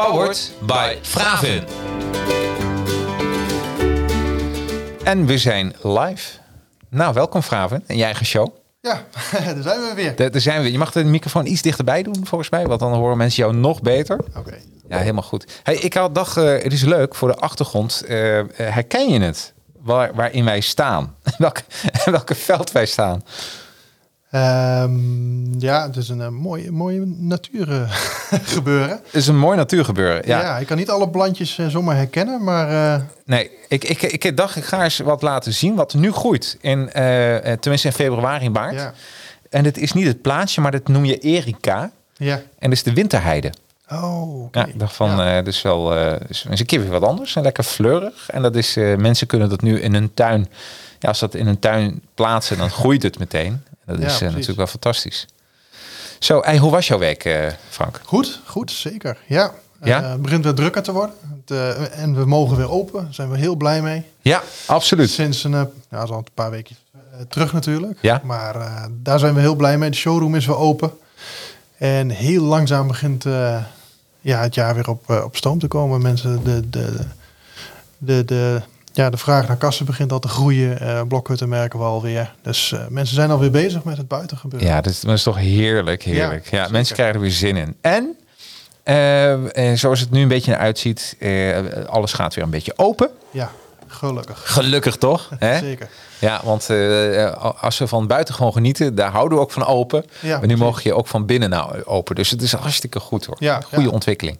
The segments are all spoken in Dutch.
Powered by Fravin. En we zijn live. Nou, welkom Fravin in je eigen show. Ja, daar zijn we weer. Daar, daar zijn we. Je mag de microfoon iets dichterbij doen, volgens mij, want dan horen mensen jou nog beter. Oké. Ja, helemaal goed. Hey, ik had dacht, eh, het is leuk voor de achtergrond. eh, herken je het? Waar, waarin wij staan? welke, welke veld wij staan? Ehm, ja, het is een eh, mooie, mooie natuur eh, gebeuren. Het is een mooi natuurgebeuren. Ja. Ja. ik kan niet alle plantjes eh, zomaar herkennen, maar Nee, ik, ik, ik dacht, ik ga eens wat laten zien wat nu groeit. In, tenminste in februari, maart. ja. En dit is niet het plaatsje, maar dat noem je Erika. Ja. En dat is de winterheide. Oh, oké. Ja, dacht van, Ja. dus wel, is een keer weer wat anders en lekker fleurig. En dat is, mensen kunnen dat nu in hun tuin, ja, als dat in hun tuin plaatsen, dan groeit het meteen. Dat Ja, is eh, precies. natuurlijk wel fantastisch. Zo, hey, hoe was jouw week, eh, Frank? Goed, goed, zeker. Ja. Ja? Eh, het begint weer drukker te worden. Het, eh, en we mogen weer open. Daar zijn we heel blij mee. Ja, absoluut. Sinds een, eh, ja, al een paar weken eh, terug natuurlijk. Ja. Maar eh, daar zijn we heel blij mee. De showroom is weer open. En heel langzaam begint eh, ja, het jaar weer op, eh, op stoom te komen. Mensen, de, de, de, de, ja, de vraag naar kassen begint al te groeien. Eh blokhutten merken we alweer. Dus eh, mensen zijn alweer bezig met het buitengebeuren. Ja, dat is, dat is toch heerlijk, heerlijk. Ja, mensen krijgen er weer zin in. En eh, eh, zoals het nu een beetje uitziet, eh, alles gaat weer een beetje open. Ja, gelukkig. Gelukkig toch? Hè? Zeker. Ja, want eh, als we van buiten gewoon genieten, daar houden we ook van open. Ja, maar nu mogen je ook van binnen nou open. Dus het is hartstikke goed hoor. Ja, Goede ja. ontwikkeling.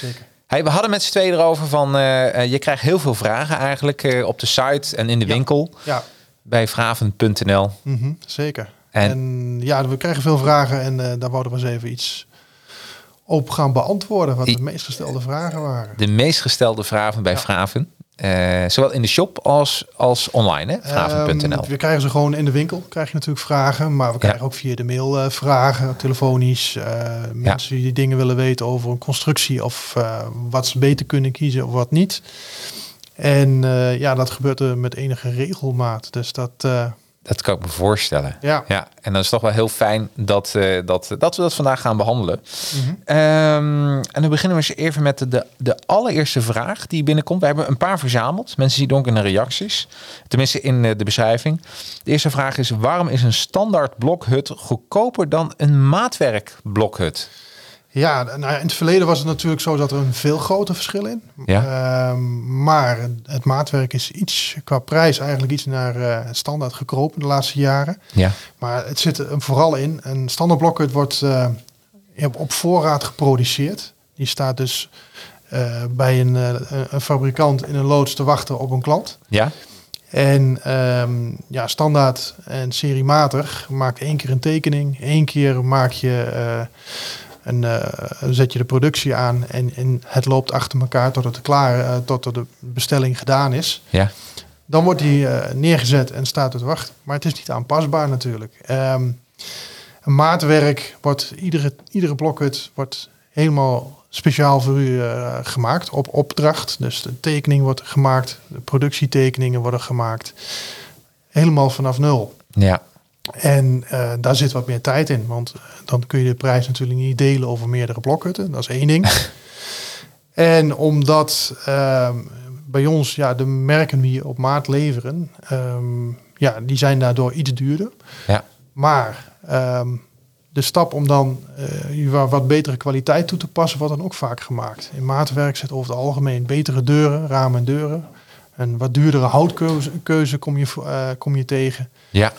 Zeker. Hey, we hadden met z'n tweeën erover van, eh, eh, je krijgt heel veel vragen eigenlijk eh, op de site en in de Ja. winkel Ja, bij vraven.nl. mhm, zeker. En- En, ja, we krijgen veel vragen en daar wouden we eens even iets op gaan beantwoorden. Wat de meest gestelde vragen waren. De meest gestelde vragen bij Ja. Vraven. Eh, zowel in de shop als, als online, hè? Ehm, we krijgen ze gewoon in de winkel, krijg je natuurlijk vragen. Maar we krijgen ook via de mail eh, vragen, telefonisch. eh, mensen die dingen willen weten over een constructie of wat ze beter kunnen kiezen of wat niet. En ja, dat gebeurt er met enige regelmaat. Dus dat, Dat kan ik me voorstellen. ja. Ja, en dat is toch wel heel fijn dat, eh, dat, dat we dat vandaag gaan behandelen. Ehm, en dan beginnen we eens even met de- de, allereerste vraag die binnenkomt. We hebben een paar verzameld. Mensen zien ook in de reacties. Tenminste in eh, de beschrijving. De eerste vraag is: waarom is een standaard blokhut goedkoper dan een maatwerk blokhut? Ja, nou, ja, in het verleden was het natuurlijk zo dat er een veel groter verschil in. Ja. Ehm, maar het maatwerk is iets qua prijs eigenlijk iets naar eh, standaard gekropen de laatste jaren. Ja. Maar het zit er vooral in. Een standaard blokhut wordt eh, op- voorraad geproduceerd. Die staat dus eh, bij een, fabrikant in een loods te wachten op een klant. Ja? En ehm, ja, standaard en seriematig maak één keer een tekening. één keer maak je eh, een, eh, zet je de productie aan en, en het loopt achter elkaar tot het klaar, eh, tot er de bestelling gedaan is. Ja. Dan wordt die eh, neergezet en staat het wachten. Maar het is niet aanpasbaar natuurlijk. Ehm, een maatwerk wordt, iedere, iedere blokhut wordt helemaal speciaal voor u eh, gemaakt op opdracht. Dus de tekening wordt gemaakt, de productietekeningen worden gemaakt. Helemaal vanaf nul. Ja. En eh, daar zit wat meer tijd in, want eh, dan kun je de prijs natuurlijk niet delen over meerdere blokhutten. Dat is één ding. en omdat ehm, bij ons ja, de merken die op maat leveren, ehm, ja, die zijn daardoor iets duurder. Ja. Maar ehm, de stap om dan wa- wat betere kwaliteit toe te passen, wordt dan ook vaak gemaakt. In maatwerk zit over het algemeen betere deuren, ramen en deuren. Een wat duurdere houtkeuze keuze kom, je, eh, kom je tegen. Ja.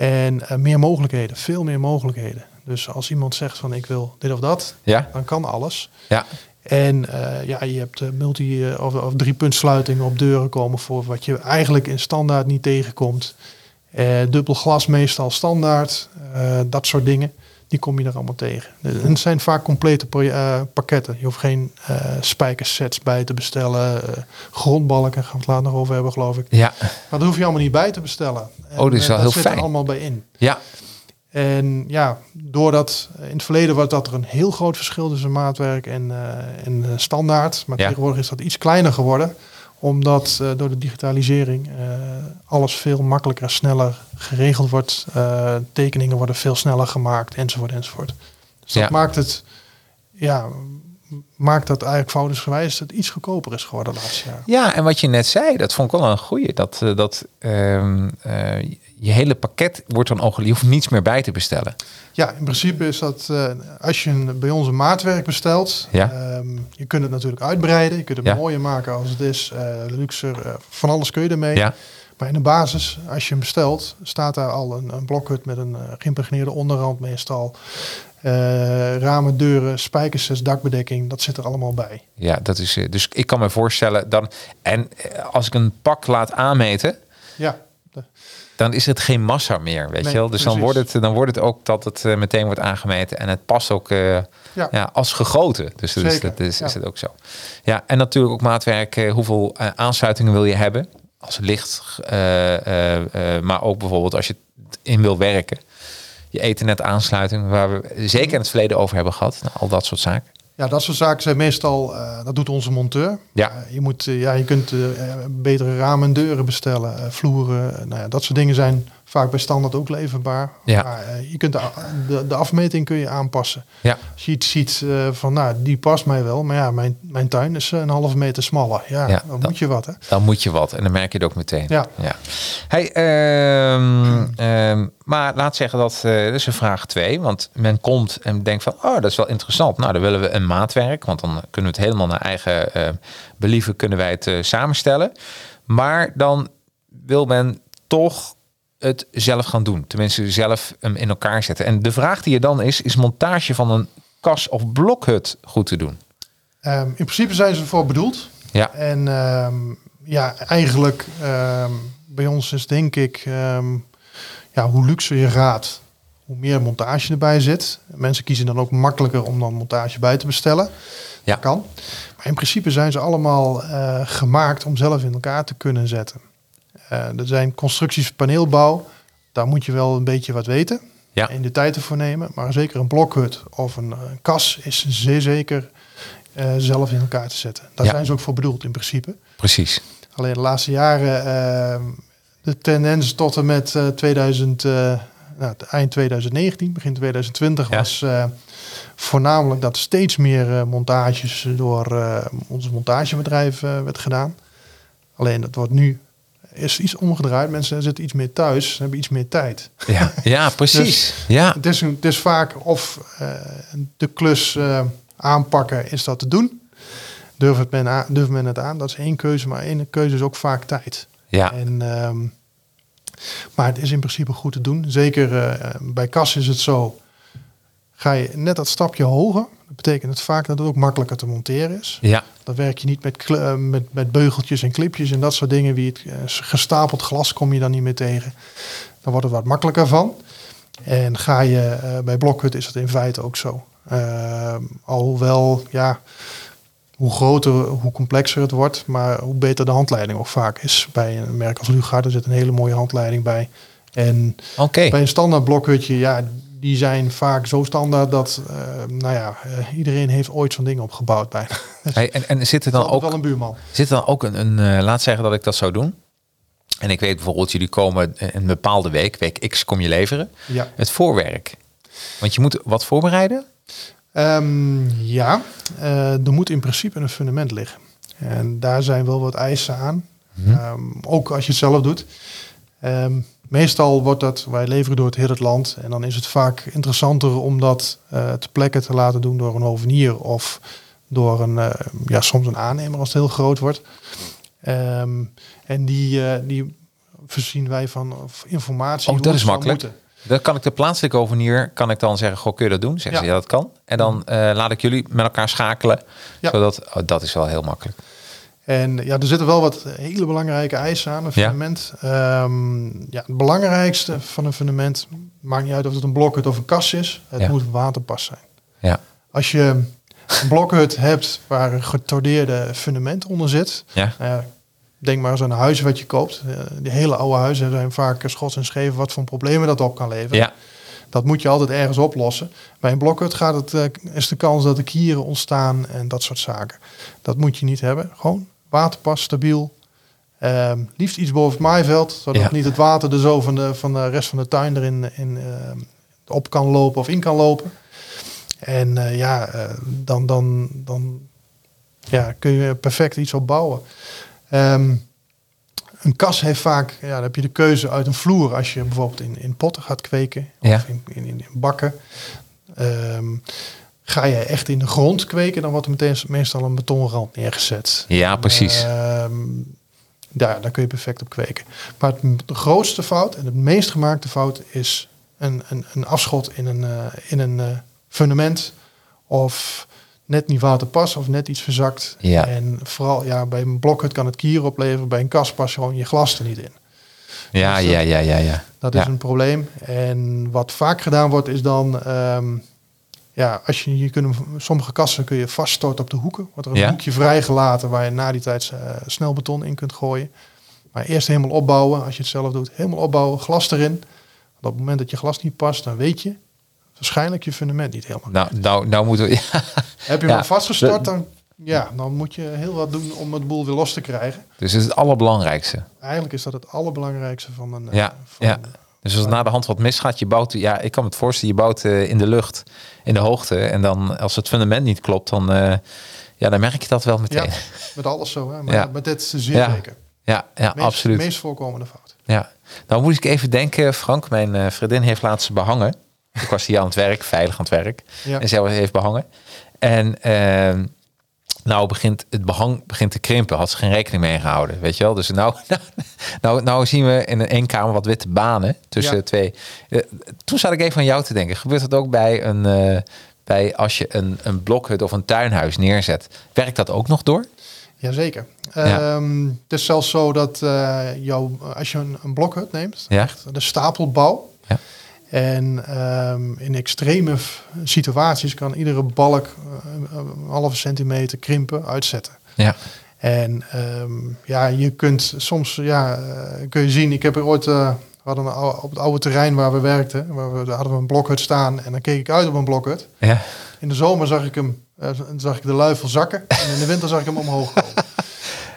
En eh, meer mogelijkheden, veel meer mogelijkheden. Dus als iemand zegt van ik wil dit of dat, Ja. dan kan alles. Ja. En eh, ja, je hebt eh, multi- of, of drie puntsluitingen op deuren komen voor wat je eigenlijk in standaard niet tegenkomt. Dubbel glas meestal standaard, dat soort dingen. Die kom je er allemaal tegen. En het zijn vaak complete eh, pakketten. Je hoeft geen eh spijkersets bij te bestellen. eh, grondbalken gaan we het later nog over hebben, geloof ik. Ja, Maar dat hoef je allemaal niet bij te bestellen. En, Oh, dat is wel heel zit fijn. er allemaal bij in. ja, En ja, doordat in het verleden was dat er een heel groot verschil tussen maatwerk en, en standaard. Maar Ja. tegenwoordig is dat iets kleiner geworden. Omdat eh, door de digitalisering eh, alles veel makkelijker en sneller geregeld wordt. Eh, tekeningen worden veel sneller gemaakt enzovoort enzovoort. Dus dat Ja. maakt het, ja, maakt dat eigenlijk foutensgewijs het iets goedkoper is geworden de laatste jaren. Ja, en wat je net zei, dat vond ik wel een goeie. Dat, eh, dat ehm, eh, je hele pakket wordt dan ook... Je hoeft niets meer bij te bestellen. Ja, in principe is dat eh, als je een, bij ons een maatwerk bestelt, Ja. ehm, je kunt het natuurlijk uitbreiden, je kunt het Ja. mooier maken als het is, eh luxer, van alles kun je ermee. Ja, In de basis, als je hem bestelt, staat daar al een, een blokhut met een eh, geïmpregneerde onderrand meestal. Eh, ramen, deuren, spijkersets, dakbedekking, dat zit er allemaal bij. ja dat is, eh, dus ik kan me voorstellen... Dan, en als ik een pak laat aanmeten... Ja, dan is het geen massa meer, weet Nee, je wel. Dus dan wordt, het, dan wordt het ook dat het meteen wordt aangemeten. En het past ook Ja. ja. als gegoten. Dus dat is, dat is, ja. is het ook zo. Ja, en natuurlijk ook maatwerk. hoeveel aansluitingen wil je hebben? Als licht, eh, eh, eh, maar ook bijvoorbeeld als je in wil werken. Je ethernet aansluiting, waar we zeker in het verleden over hebben gehad. Nou, al dat soort zaken. Ja, dat soort zaken zijn meestal, dat doet onze monteur. Ja. Je, moet, ja, je kunt betere ramen en deuren bestellen, vloeren. nou ja, dat soort dingen zijn vaak bij standaard ook leverbaar. Ja. Maar, eh, je kunt de, de, de afmeting kun je aanpassen. Ja, Als je iets ziet eh, van, nou, die past mij wel. Maar ja, mijn, mijn tuin is eh, een halve meter smaller. Ja, Ja, dan moet je wat, hè? dan moet je wat. En dan merk je het ook meteen. Ja. ja. Hey, ehm, ehm, maar laat zeggen dat, dat is een vraag twee. Want men komt en denkt van, oh, dat is wel interessant. Nou, dan willen we een maatwerk. Want dan kunnen we het helemaal naar eigen believen kunnen wij het samenstellen. Maar dan wil men toch het zelf gaan doen. Tenminste, zelf hem in elkaar zetten. En de vraag die er dan is, is montage van een kas of blokhut goed te doen? Ehm, in principe zijn ze ervoor bedoeld. Ja, En ehm, ja, eigenlijk ehm, bij ons is denk ik, ja, hoe luxer je gaat, hoe meer montage erbij zit. Mensen kiezen dan ook makkelijker om dan montage bij te bestellen. Ja. Dat kan. Maar in principe zijn ze allemaal eh, gemaakt om zelf in elkaar te kunnen zetten. Eh, er zijn constructies paneelbouw. Daar moet je wel een beetje wat weten. Ja. En de tijd ervoor nemen. Maar zeker een blokhut of een, eh, kas is zeer zeker eh, zelf in elkaar te zetten. Daar Ja. zijn ze ook voor bedoeld in principe. precies. Alleen de laatste jaren, eh, de tendens tot en met eh, 2000, eh, nou, eind 2019, begin 2020 Ja. was voornamelijk dat steeds meer montages door ons montagebedrijf werd gedaan. Alleen dat wordt nu is iets omgedraaid. Mensen zitten iets meer thuis, hebben iets meer tijd. Ja, ja precies. ja. Het is, een- het is vaak of eh, de klus eh, aanpakken is dat te doen. Durft, het men aan, durft men het aan? Dat is één keuze, maar één keuze is ook vaak tijd. ja. En, ehm, maar het is in principe goed te doen. Zeker eh, bij kas is het zo. Ga je net dat stapje hoger, dat betekent het vaak dat het ook makkelijker te monteren is. Ja, Dan werk je niet met, eh, met, met beugeltjes en clipjes en dat soort dingen. Wie het, eh, gestapeld glas kom je dan niet meer tegen. Dan wordt het wat makkelijker van. En ga je eh, bij Blokhut is dat in feite ook zo. Ehm, alhoewel, ja, hoe groter, hoe complexer het wordt, maar hoe beter de handleiding ook vaak is. Bij een merk als Lugard, er zit een hele mooie handleiding bij. En bij een standaard blokhutje, ja, die zijn vaak zo standaard dat, eh, nou ja, eh, iedereen heeft ooit zo'n ding opgebouwd bijna. Hey, en, en zit er dan ook wel een buurman. zit er dan ook een, een eh, laat zeggen dat ik dat zou doen? En ik weet bijvoorbeeld, jullie komen een bepaalde week, week X kom je leveren. Ja. Het voorwerk. Want je moet wat voorbereiden? Ehm, ja, er moet in principe een fundament liggen. En daar zijn wel wat eisen aan. Ehm, ook als je het zelf doet. Ehm, meestal wordt dat, wij leveren door het hele land. En dan is het vaak interessanter om dat eh te plekken te laten doen door een hovenier of door een, eh, ja, soms een aannemer als het heel groot wordt. Ehm, en die, eh, die voorzien wij van informatie. Oh, dat is makkelijk. moeten. Dan kan ik de plaatselijke ovenier, kan ik dan zeggen, goh, kun je dat doen? Zeggen ze, Ja. ja, dat kan. En dan laat ik jullie met elkaar schakelen. Ja. Zodat, oh, dat is wel heel makkelijk. En ja, er zitten wel wat hele belangrijke eisen aan een Ja. fundament. Ehm, ja, het belangrijkste van een fundament maakt niet uit of het een blokhut of een kas is. Het Ja. moet waterpas zijn. Ja. Als je een blokhut hebt waar een getordeerde fundament onder zit. Ja. nou ja, denk maar eens aan een huis wat je koopt. Eh, die hele oude huizen zijn vaak schots en scheven wat voor problemen dat op kan leveren. Ja. Dat moet je altijd ergens oplossen. Bij een blokhut gaat het, eh, is de kans dat er kieren ontstaan en dat soort zaken. Dat moet je niet hebben. Gewoon waterpas, stabiel. Ehm, liefst iets boven het maaiveld, zodat Ja. niet het water er zo van de, van de rest van de tuin erin in, ehm, op kan lopen of in kan lopen. En eh, ja, eh, dan, dan, dan ja, kun je perfect iets opbouwen. Ehm, een kas heeft vaak, ja, dan heb je de keuze uit een vloer als je bijvoorbeeld in, in potten gaat kweken Ja. of in, in, in bakken. Ga je echt in de grond kweken, dan wordt er meteen meestal een betonrand neergezet. Ja, precies. Ehm, daar, daar kun je perfect op kweken. Maar het, de grootste fout en het meest gemaakte fout is een, een, een afschot in een, eh, in een eh, fundament of net niet waterpas of net iets verzakt. Ja. En vooral ja, bij een blokhut kan het kier opleveren, bij een kast pas gewoon je glas er niet in. ja, dus dat- ja, ja, ja, ja. Dat Ja. is een probleem. En wat vaak gedaan wordt is dan, ehm, ja, als je, je kunt, sommige kassen kun je vaststorten op de hoeken. Wordt er een Ja. hoekje vrijgelaten waar je na die tijd eh, snel beton in kunt gooien. Maar eerst helemaal opbouwen, als je het zelf doet, helemaal opbouwen, glas erin. Want op het moment dat je glas niet past, dan weet je waarschijnlijk je fundament niet helemaal. Nou, nou, nou moeten we... Heb je ja. hem vastgestort, dan, ja, dan moet je heel wat doen om het boel weer los te krijgen. Dus is het allerbelangrijkste. Eigenlijk is dat het allerbelangrijkste van een... eh, Ja, van ja. Dus als na de hand wat misgaat, je bouwt, ja, ik kan me het voorstellen, je bouwt eh, in de lucht, in de hoogte. En dan als het fundament niet klopt, dan, eh, ja, dan merk je dat wel meteen. Ja, met alles zo, hè? maar Ja. met dit zeer Ja. zeker. Ja, ja, meest, absoluut. meest voorkomende fout. Ja. Nou moet ik even denken, Frank, mijn eh, vriendin heeft laatst behangen. Ik was hier aan het werk, veilig aan het werk. Ja. En zij heeft behangen. En ehm, nou begint het behang begint te krimpen. Had ze geen rekening mee gehouden, weet je wel. Dus nou, nou, nou zien we in één kamer wat witte banen tussen Ja. twee. Eh, toen zat ik even aan jou te denken. Gebeurt dat ook bij een... eh, bij als je een, een blokhut of een tuinhuis neerzet, werkt dat ook nog door? Jazeker. Ja. Ehm, het is zelfs zo dat eh jou, als je een, een blokhut neemt, Ja. echt de stapelbouw. Ja. En ehm, in extreme situaties kan iedere balk eh, een halve centimeter krimpen, uitzetten. Ja, En ehm, ja, je kunt soms, ja, eh, kun je zien, ik heb er ooit, eh, we hadden een ou- op het oude terrein waar we werkten, waar we, daar hadden we een blokhut staan en dan keek ik uit op een blokhut. ja. In de zomer zag ik hem, zag ik de luifel zakken en in de winter zag ik hem omhoog komen.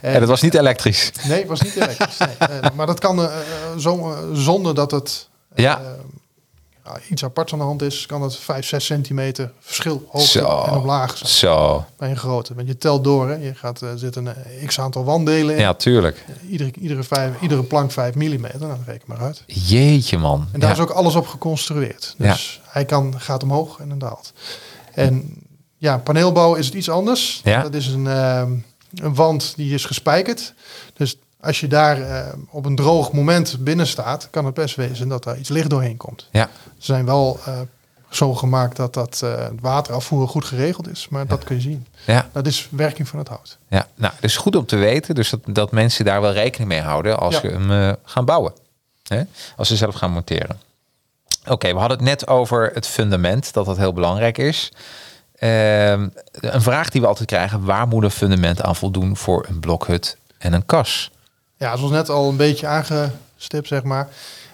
En dat was niet elektrisch. Nee, het was niet elektrisch. Nee. Maar dat kan zo, zonder dat het Ja. Ja, iets aparts aan de hand is, kan het 5, 6 centimeter verschil hoogte Zo. en omlaag zijn Zo. bij een grote. Want je telt door, hè. je gaat, eh zitten een x aantal wanddelen in. Ja, tuurlijk. Iedere, iedere, vijf, iedere plank 5 mm, nou reken maar uit. Jeetje man. En daar Ja. is ook alles op geconstrueerd. Dus hij kan, gaat omhoog en dan daalt. En ja, paneelbouw is het iets anders. Ja. Dat is een, ehm, een wand die is gespijkerd. Dus als je daar eh, op een droog moment binnen staat, kan het best wezen dat daar iets licht doorheen komt. Ja. Ze zijn wel eh, zo gemaakt dat dat eh, het waterafvoer goed geregeld is, maar dat kun je zien. Ja, Dat is werking van het hout. ja. Nou, dus goed om te weten. Dus dat, dat mensen daar wel rekening mee houden als Ja. ze hem gaan bouwen. Hè? Als ze zelf gaan monteren. Oké, we hadden het net over het fundament, dat dat heel belangrijk is. Ehm, een vraag die we altijd krijgen, waar moet een fundament aan voldoen voor een blokhut en een kas? Ja, zoals net al een beetje aangestipt, zeg maar.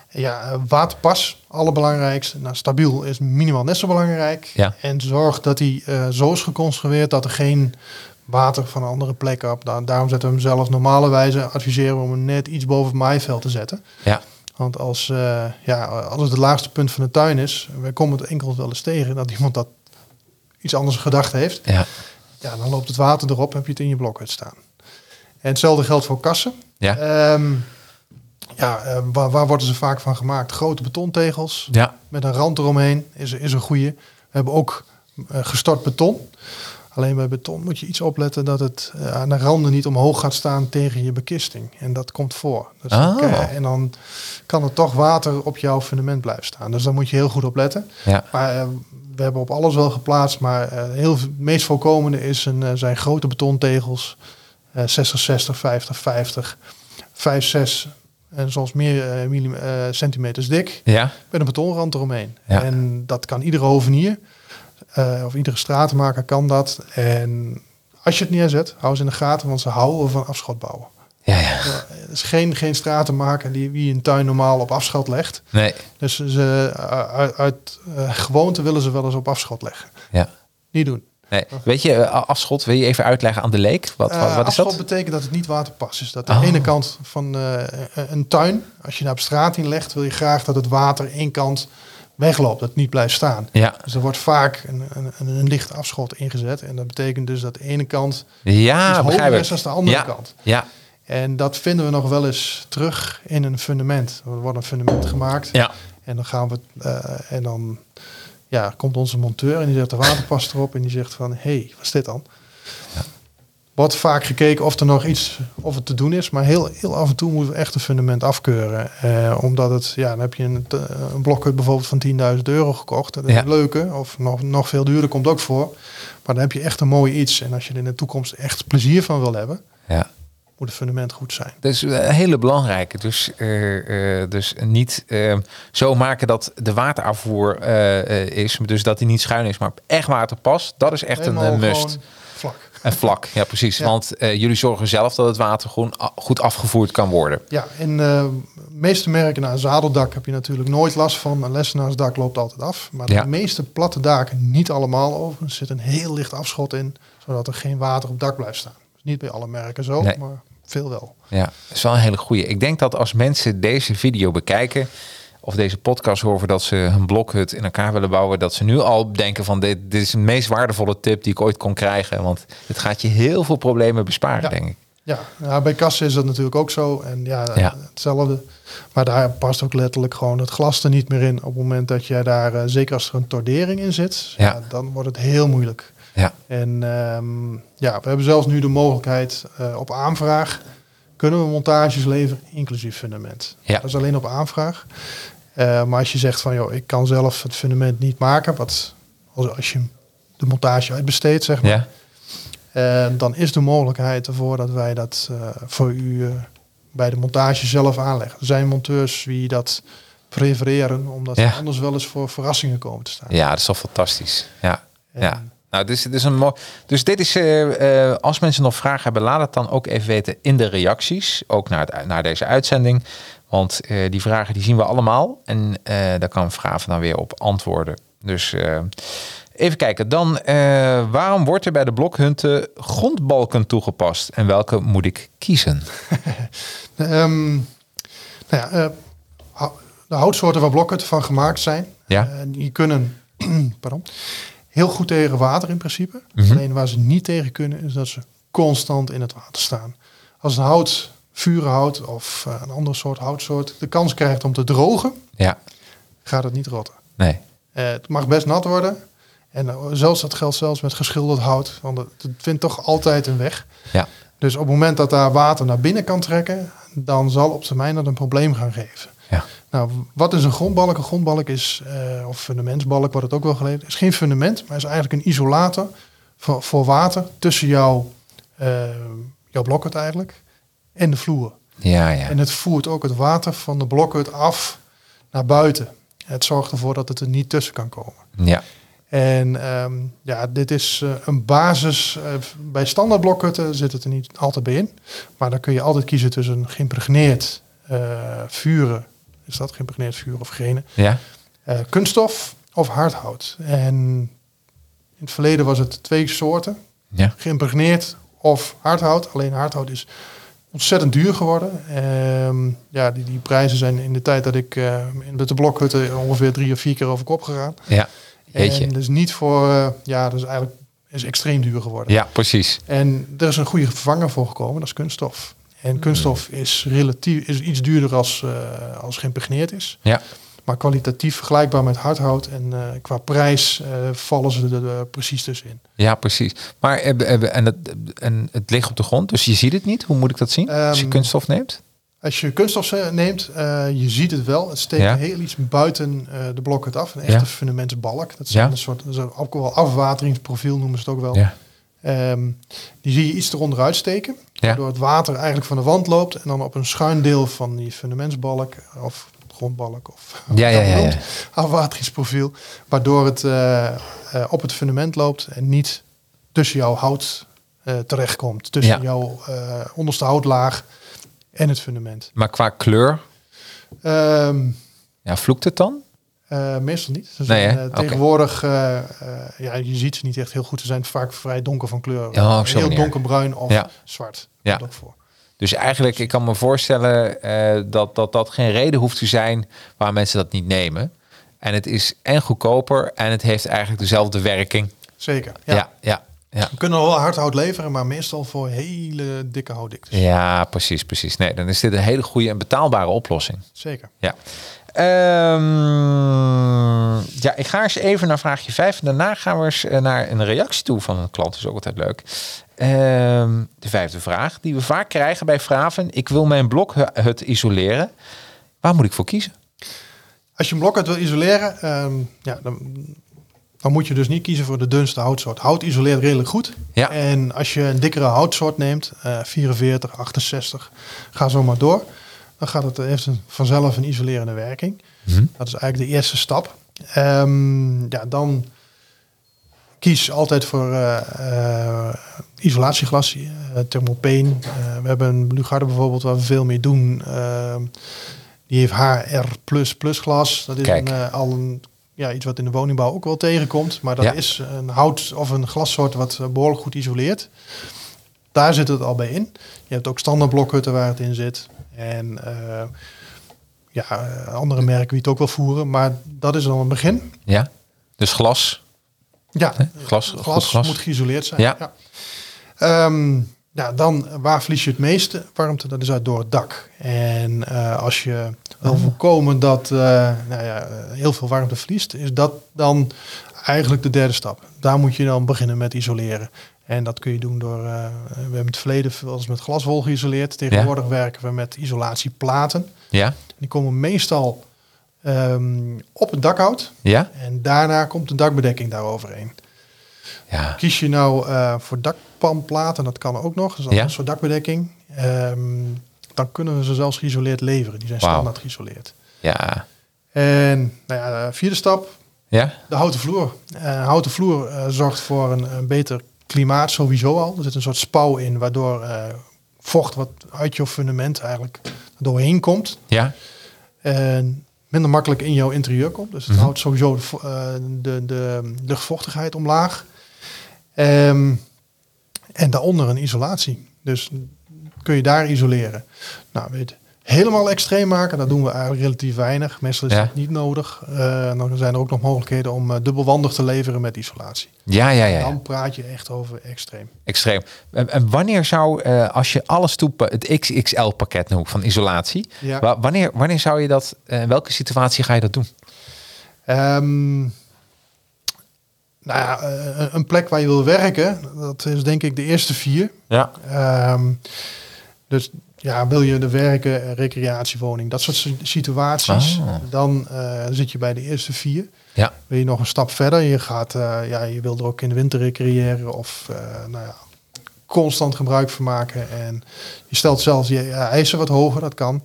Ja, waterpas, allerbelangrijkste. Nou, stabiel is minimaal net zo belangrijk. Ja. En zorg dat hij eh, zo is geconstrueerd dat er geen water van een andere plek op. Da- daarom zetten we hem zelf normale wijze adviseren we om hem net iets boven het maaiveld te zetten. Ja, Want als, eh, ja, als het het laagste punt van de tuin is, we komen het enkel wel eens tegen dat iemand dat iets anders gedacht heeft. ja, Ja, dan loopt het water erop, heb je het in je blokhut staan. En hetzelfde geldt voor kassen. ja, Ehm, ja, eh, waar, waar worden ze vaak van gemaakt? Grote betontegels ja, met een rand eromheen is, is een goede. We hebben ook eh, gestort beton. Alleen bij beton moet je iets opletten dat het eh, aan de randen niet omhoog gaat staan tegen je bekisting. En dat komt voor. Dus Oh. en dan kan er toch water op jouw fundament blijven staan. Dus daar moet je heel goed op letten. ja. Maar eh, we hebben op alles wel geplaatst. Maar heel, het meest voorkomende is een, zijn grote betontegels. Eh 60, 60, 50, 50. 5, 6 en soms meer eh, millim- eh, centimeters dik, Ja, met een betonrand eromheen. Ja. En dat kan iedere hovenier eh, of iedere stratenmaker kan dat. En als je het neerzet, hou ze in de gaten, want ze houden van afschot bouwen. ja, ja. Er is geen, geen stratenmaker die wie een tuin normaal op afschot legt. Nee, Dus ze, uit, uit gewoonte willen ze wel eens op afschot leggen. ja. Niet doen. Nee. Weet je, eh, afschot, wil je even uitleggen aan de leek? Wat, wat, Eh, wat is afschot dat? betekent dat het niet waterpas is. Dat de Oh. ene kant van eh, een tuin, als je daar op straat in legt, wil je graag dat het water één kant wegloopt, dat het niet blijft staan. Ja, Dus er wordt vaak een, een, een, licht afschot ingezet. En dat betekent dus dat de ene kant ja begrijp hoger is dan de andere ja. kant. Ja, En dat vinden we nog wel eens terug in een fundament. Er wordt een fundament gemaakt. ja. En dan gaan we en dan ja, komt onze monteur en die zet de waterpas erop en die zegt van hé, hey, wat is dit dan? Wordt vaak gekeken of er nog iets of het te doen is, maar heel, heel af en toe moeten we echt een fundament afkeuren. Eh, omdat het, ja, dan heb je een, te- een blokhut bijvoorbeeld van 10.000 euro gekocht. Dat is Ja. een leuke, of nog, nog veel duurder komt ook voor. Maar dan heb je echt een mooi iets. En als je er in de toekomst echt plezier van wil hebben, ja. Moet het fundament goed zijn. Dat is een hele belangrijke. Dus, eh, eh, dus niet eh, zo maken dat de waterafvoer is, dus dat hij niet schuin is, maar echt water past. Dat is echt een Helemaal must. Vlak. En vlak, ja precies. Ja. Want jullie zorgen zelf dat het water gewoon goed afgevoerd kan worden. Ja, in de meeste merken, nou, een zadeldak heb je natuurlijk nooit last van. Een lessenaarsdak loopt altijd af. Maar Ja. de meeste platte daken, niet allemaal overigens, zit een heel licht afschot in, zodat er geen water op dak blijft staan. Dus niet bij alle merken zo, Nee. maar veel wel. Ja, dat is wel een hele goeie. Ik denk dat als mensen deze video bekijken of deze podcast horen dat ze hun blokhut in elkaar willen bouwen, dat ze nu al denken van dit, dit is de meest waardevolle tip die ik ooit kon krijgen. Want het gaat je heel veel problemen besparen, Ja. denk ik. Ja, nou, bij kassen is dat natuurlijk ook zo. En ja, Ja. hetzelfde. Maar daar past ook letterlijk gewoon het glas er niet meer in. Op het moment dat jij daar, eh, zeker als er een tordering in zit, ja. Ja. dan wordt het heel moeilijk. Ja, En ehm, ja, we hebben zelfs nu de mogelijkheid eh, op aanvraag kunnen we montages leveren, inclusief fundament. Ja. Dat is alleen op aanvraag. Eh, maar als je zegt van, joh, ik kan zelf het fundament niet maken, wat als, als je de montage uitbesteedt, zeg maar, ja, eh, dan is de mogelijkheid ervoor dat wij dat voor u bij de montage zelf aanleggen. Er zijn monteurs die dat prefereren, omdat Ja. ze anders wel eens voor verrassingen komen te staan. ja, dat is toch fantastisch. Ja, En- ja. Nou, dus, dit is een mooi. Dus dit is, eh, eh, als mensen nog vragen hebben, laat het dan ook even weten in de reacties, ook naar, het, naar deze uitzending. Want eh, die vragen die zien we allemaal en daar kan Vraven dan weer op antwoorden. Dus even kijken. Dan, waarom wordt er bij de blokhunten grondbalken toegepast en welke moet ik kiezen? Ehm, nou ja, de houtsoorten waar blokhutten van gemaakt zijn, Ja. die kunnen pardon, heel goed tegen water in principe. Mhm. Alleen waar ze niet tegen kunnen, is dat ze constant in het water staan. Als een hout, vurenhout of eh, een andere soort houtsoort de kans krijgt om te drogen, Ja, gaat het niet rotten. nee. Eh, het mag best nat worden. En eh, zelfs dat geldt zelfs met geschilderd hout, want het, het vindt toch altijd een weg. Ja, Dus op het moment dat daar water naar binnen kan trekken, dan zal op termijn dat een probleem gaan geven. Ja, Nou, wat is een grondbalk? Een grondbalk is, eh, of fundamentsbalk wordt het ook wel geleden, is geen fundament, maar is eigenlijk een isolator voor, voor water tussen jouw, eh jouw blokhut eigenlijk en de vloer. ja, ja. En het voert ook het water van de blokhut af naar buiten. Het zorgt ervoor dat het er niet tussen kan komen. ja. En ehm, ja, dit is eh, een basis. bij standaard blokhutten zit het er niet altijd bij in. Maar dan kun je altijd kiezen tussen geïmpregneerd eh, vuren. Is dat geïmpregneerd vuur of gene? ja. eh, kunststof of hardhout. En in het verleden was het twee soorten. ja. Geïmpregneerd of hardhout. Alleen hardhout is ontzettend duur geworden. Ehm, ja, die, die prijzen zijn in de tijd dat ik eh in de blokhutten ongeveer drie of vier keer over kop gegaan. ja. Jeetje. En dus niet voor, eh, ja, dus eigenlijk is extreem duur geworden. Ja, precies. En er is een goede vervanger voor gekomen, dat is kunststof. En kunststof is relatief is iets duurder als, eh als geïmpregneerd is. Ja, Maar kwalitatief vergelijkbaar met hardhout. En eh, qua prijs eh, vallen ze er precies tussenin. ja precies. Maar en het, en het ligt op de grond, dus je ziet het niet. Hoe moet ik dat zien? als je Ehm, kunststof neemt? Als je kunststof neemt, je ziet het wel. Het steekt Ja. heel iets buiten de blokhut af. Een echte Ja. fundamentsbalk. Dat Ja. een soort dat is ook wel afwateringsprofiel noemen ze het ook wel. Ja. Ehm, die zie je iets eronder uitsteken. Waardoor het water eigenlijk van de wand loopt en dan op een schuin deel van die fundamentsbalk of grondbalk of Ja, ja, ja, ja. afwateringsprofiel. Waardoor het eh, eh, op het fundament loopt en niet tussen jouw hout eh, terechtkomt. Tussen Ja. jouw onderste houtlaag en het fundament. Maar qua kleur, Ehm, ja, vloekt het dan? Eh, meestal niet. Ze Nee, zijn, hè? eh, tegenwoordig, eh, ja, je ziet ze niet echt heel goed. Ze zijn vaak vrij donker van kleur. Oh, heel manier. donkerbruin of Ja. zwart. Ja. Voor. Dus eigenlijk, ik kan me voorstellen dat, dat dat geen reden hoeft te zijn waar mensen dat niet nemen. En het is en goedkoper en het heeft eigenlijk dezelfde werking. Zeker. Ja, Ja. ja, ja. We kunnen wel hard hout leveren, maar meestal voor hele dikke houtdiktes. Ja, precies, precies. Nee, dan is dit een hele goede en betaalbare oplossing. Zeker. Ja. Ehm, ja, ik ga eens even naar vraagje 5. En daarna gaan we eens eh, naar een reactie toe van een klant. Dat is ook altijd leuk. Ehm, de vijfde vraag die we vaak krijgen bij Vraven. Ik wil mijn blokhut isoleren. Waar moet ik voor kiezen? Als je een blokhut wil isoleren, ehm, ja, dan, dan moet je dus niet kiezen voor de dunste houtsoort. Hout isoleert redelijk goed. Ja. En als je een dikkere houtsoort neemt, eh 44, 68, ga zo maar door. Dan gaat het, heeft het vanzelf een isolerende werking. Mhm. Dat is eigenlijk de eerste stap. Ehm, ja, dan kies altijd voor eh, eh, isolatieglas, uh, thermopeen. Eh, we hebben een Lugarde bijvoorbeeld waar we veel mee doen. Ehm, die heeft HR++ glas. Dat is een, al een, ja, iets wat in de woningbouw ook wel tegenkomt. Maar dat Ja. is een hout of een glassoort wat eh, behoorlijk goed isoleert. Daar zit het al bij in. Je hebt ook standaard blokhutten waar het in zit. En eh, ja, andere merken wie het ook wel voeren. Maar dat is dan een begin. Ja. Dus glas. Ja? Glas, glas, glas. moet geïsoleerd zijn. Ja. Ja. Ehm, ja, dan waar verlies je het meeste warmte? Dat is uit door het dak. En eh, als je wil Ah. voorkomen dat eh, nou ja, heel veel warmte verliest, is dat dan eigenlijk de derde stap. Daar moet je dan beginnen met isoleren. En dat kun je doen door, eh, we hebben het verleden wel eens met glaswol geïsoleerd. Tegenwoordig werken we met isolatieplaten. Ja. Die komen meestal ehm, op het dakhout. Ja. En daarna komt de dakbedekking daaroverheen. Ja. Kies je nou eh, voor dakpanplaten, dat kan ook nog, dat Ja. een soort dakbedekking. Ehm, dan kunnen we ze zelfs geïsoleerd leveren. Die zijn standaard geïsoleerd. Ja. En nou ja, de vierde stap, Ja. de houten vloer. Eh houten vloer eh, zorgt voor een, een beter klimaat sowieso al. Er zit een soort spouw in, waardoor eh, vocht wat uit je fundament eigenlijk doorheen komt. Ja. En minder makkelijk in jouw interieur komt. Dus het Mhm. houdt sowieso de, eh, de, de luchtvochtigheid omlaag. Ehm, en daaronder een isolatie. Dus kun je daar isoleren. Nou, weet helemaal extreem maken, dat doen we eigenlijk relatief weinig. Meestal is Ja. dat niet nodig. Eh, dan zijn er ook nog mogelijkheden om eh, dubbelwandig te leveren met isolatie. Ja, ja, ja. ja. Dan praat je echt over extreem. Extreem. En, en wanneer zou, eh, als je alles toe, het XXL-pakket noem van isolatie, Ja. wa- wanneer, wanneer zou je dat, in welke situatie ga je dat doen? Ehm, nou ja, een plek waar je wil werken, dat is denk ik de eerste vier. Ja. Ehm, dus ja, wil je er werken, een recreatiewoning, dat soort si- situaties, Ah. dan eh, zit je bij de eerste vier. Ja. Wil je nog een stap verder, je, gaat, eh, ja, je wil er ook in de winter recreëren of eh, nou ja, constant gebruik van maken. En je stelt zelfs je eh, eisen wat hoger, dat kan.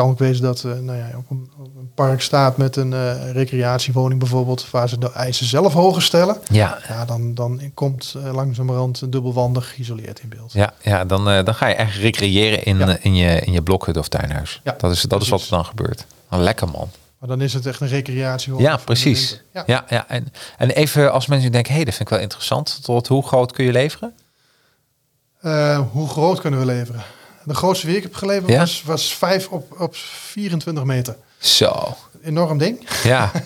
Kan ook wezen dat eh nou ja, op, een, op een park staat met een eh, recreatiewoning bijvoorbeeld, waar ze de eisen zelf hoger stellen. Ja. Ja, dan, dan komt eh, langzamerhand dubbelwandig geïsoleerd in beeld. Ja, ja dan, dan ga je echt recreëren in, Ja. in, je, in je blokhut of tuinhuis. Ja, dat is, dat is wat er dan gebeurt. Oh, lekker man. Maar dan is het echt een recreatiewoning. Ja, precies. Ja. Ja, ja. En, en even als mensen denken, hé, hey, dat vind ik wel interessant. Tot hoe groot kun je leveren? Hoe groot kunnen we leveren? De grootste die ik heb geleverd Ja? was, was 5 op, op 24 meter. Zo. Enorm ding. Ja,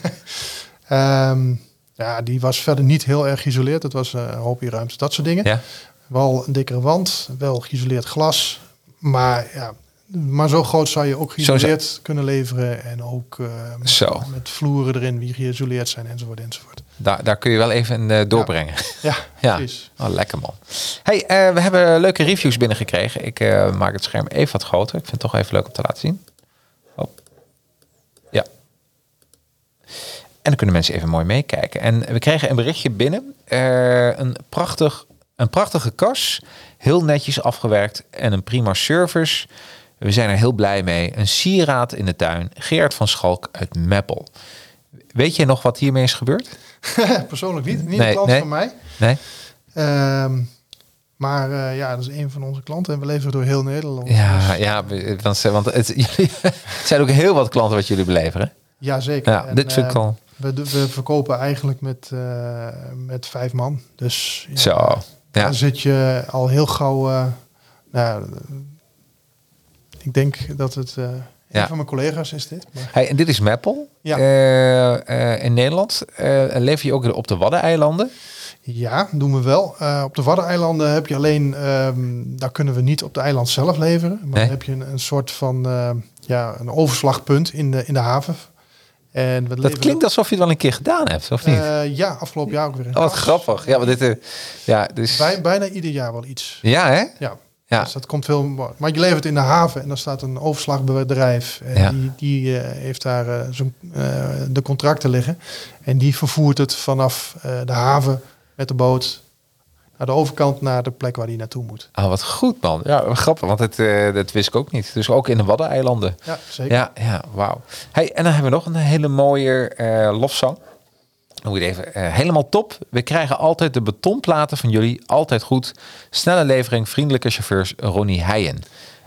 Ehm, ja, die was verder niet heel erg geïsoleerd. Het was eh, een hoopje ruimte, dat soort dingen. ja. Wel een dikkere wand, wel geïsoleerd glas. Maar ja, maar zo groot zou je ook geïsoleerd kunnen leveren. En ook eh, met, Zo. met vloeren erin die geïsoleerd zijn enzovoort enzovoort. Daar, daar kun je wel even eh, doorbrengen. Ja, Ja. precies. Oh, lekker man. Hey, eh, we hebben leuke reviews binnengekregen. Ik eh, maak het scherm even wat groter. Ik vind het toch even leuk om te laten zien. Oh. Ja. En dan kunnen mensen even mooi meekijken. En we kregen een berichtje binnen. Een prachtig Een prachtige kas, heel netjes afgewerkt en een prima service. We zijn er heel blij mee. Een sieraad in de tuin. Gerard van Schalk uit Meppel. Weet je nog wat hiermee is gebeurd? Persoonlijk niet. Niet Nee, een klant nee. van mij. Nee? Ehm, maar eh, ja, dat is een van onze klanten en we leveren door heel Nederland. Ja, Dus, ja want, want het, zijn ook heel wat klanten wat jullie beleveren. ja zeker. Ja, En, dit vind ik eh, al. we, we verkopen eigenlijk met, eh, met vijf man. Dus ja, Zo. Ja. dan zit je al heel gauw... eh, nou, ik denk dat het... Ja. Een van mijn collega's is dit. Maar, Hey, en dit is Meppel. Ja. Eh, eh, in Nederland. Eh, lever je ook op de Waddeneilanden? ja, doen we wel. Op de Waddeneilanden heb je alleen... ehm, daar kunnen we niet op de eiland zelf leveren. Maar Nee. dan heb je een, een soort van... eh, ja, een overslagpunt in de, in de haven. En we Dat klinkt alsof je het wel een keer gedaan hebt, of niet? Ja, afgelopen jaar ook weer. in oh, wat grappig. Ja, maar dit... eh, ja, dus... Bij, bijna ieder jaar wel iets. Ja, hè? Ja. Ja. Dus dat komt veel. Maar je levert in de haven en dan staat een overslagbedrijf. En Ja. die, die eh, heeft daar eh, eh, de contracten liggen. En die vervoert het vanaf de haven met de boot naar de overkant naar de plek waar die naartoe moet. Oh, wat goed, man. Ja, grappig, want het, dat wist ik ook niet. Dus ook in de Waddeneilanden. Ja, zeker. Ja, ja, wauw. Hey, en dan hebben we nog een hele mooie lofzang. Je het even. eh, helemaal top. We krijgen altijd de betonplaten van jullie. Altijd goed. Snelle levering, vriendelijke chauffeurs, Ronnie Heijen.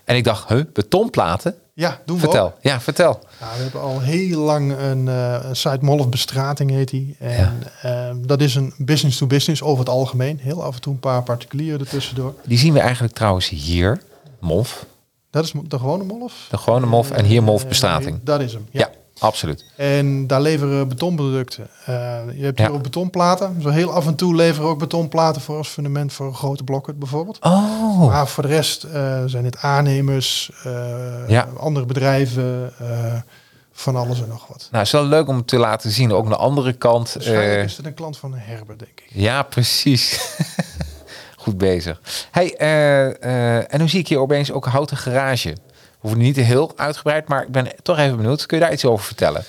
En ik dacht, huh, betonplaten? Ja, doen we Vertel. ook. Ja, vertel. We hebben al heel lang een, eh een site Molf Bestrating heet die. En ehm, dat is een business to business over het algemeen. Heel af en toe een paar particulieren ertussendoor. Die zien we eigenlijk trouwens hier. Molf. Dat is de gewone Molf. De gewone Molf en hier Molf bestrating. Eh, dat is hem. Ja, absoluut. En daar leveren betonproducten. Eh, je hebt hier Ja. ook betonplaten. Zo heel af en toe leveren we ook betonplaten voor als fundament voor grote blokken bijvoorbeeld. Oh. Maar voor de rest eh, zijn het aannemers, eh, Ja. andere bedrijven, van alles en nog wat. Nou, het is wel leuk om te laten zien. Ook aan de andere kant. Waarschijnlijk is het een klant van Herbert, denk ik. Ja, precies. Goed bezig. Hey, en nu zie ik hier opeens ook houten garage. Hoef niet heel uitgebreid, maar ik ben toch even benieuwd. Kun je daar iets over vertellen?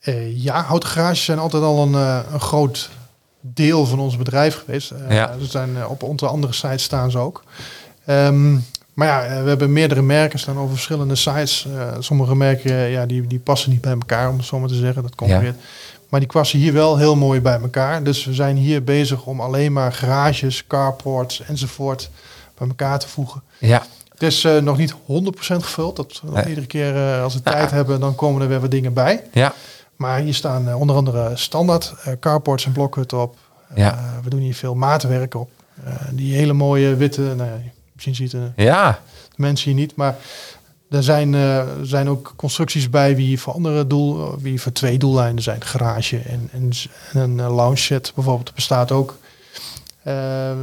Eh, ja, houten garages zijn altijd al een, eh, een groot deel van ons bedrijf geweest. Eh, Ja. Ze zijn, op onze andere sites staan ze ook. Ehm, maar ja, we hebben meerdere merken staan over verschillende sites. Sommige merken ja, die, die passen niet bij elkaar, om het zo maar te zeggen. Dat concurreert. Maar die passen hier wel heel mooi bij elkaar. Dus we zijn hier bezig om alleen maar garages, carports enzovoort bij elkaar te voegen. Ja, Het is eh, nog niet 100% gevuld. Dat, Nee. iedere keer eh, als we tijd hebben, dan komen er weer wat dingen bij. ja, Maar hier staan eh, onder andere standaard carports en blokhutten op. Ja. We doen hier veel maatwerk op. Die hele mooie witte, nou ja, misschien ziet de ja. mensen hier niet, maar er zijn, zijn ook constructies bij wie voor andere doel, wie voor twee doeleinden zijn. Garage en, en, en een lounge set bijvoorbeeld bestaat ook. Eh,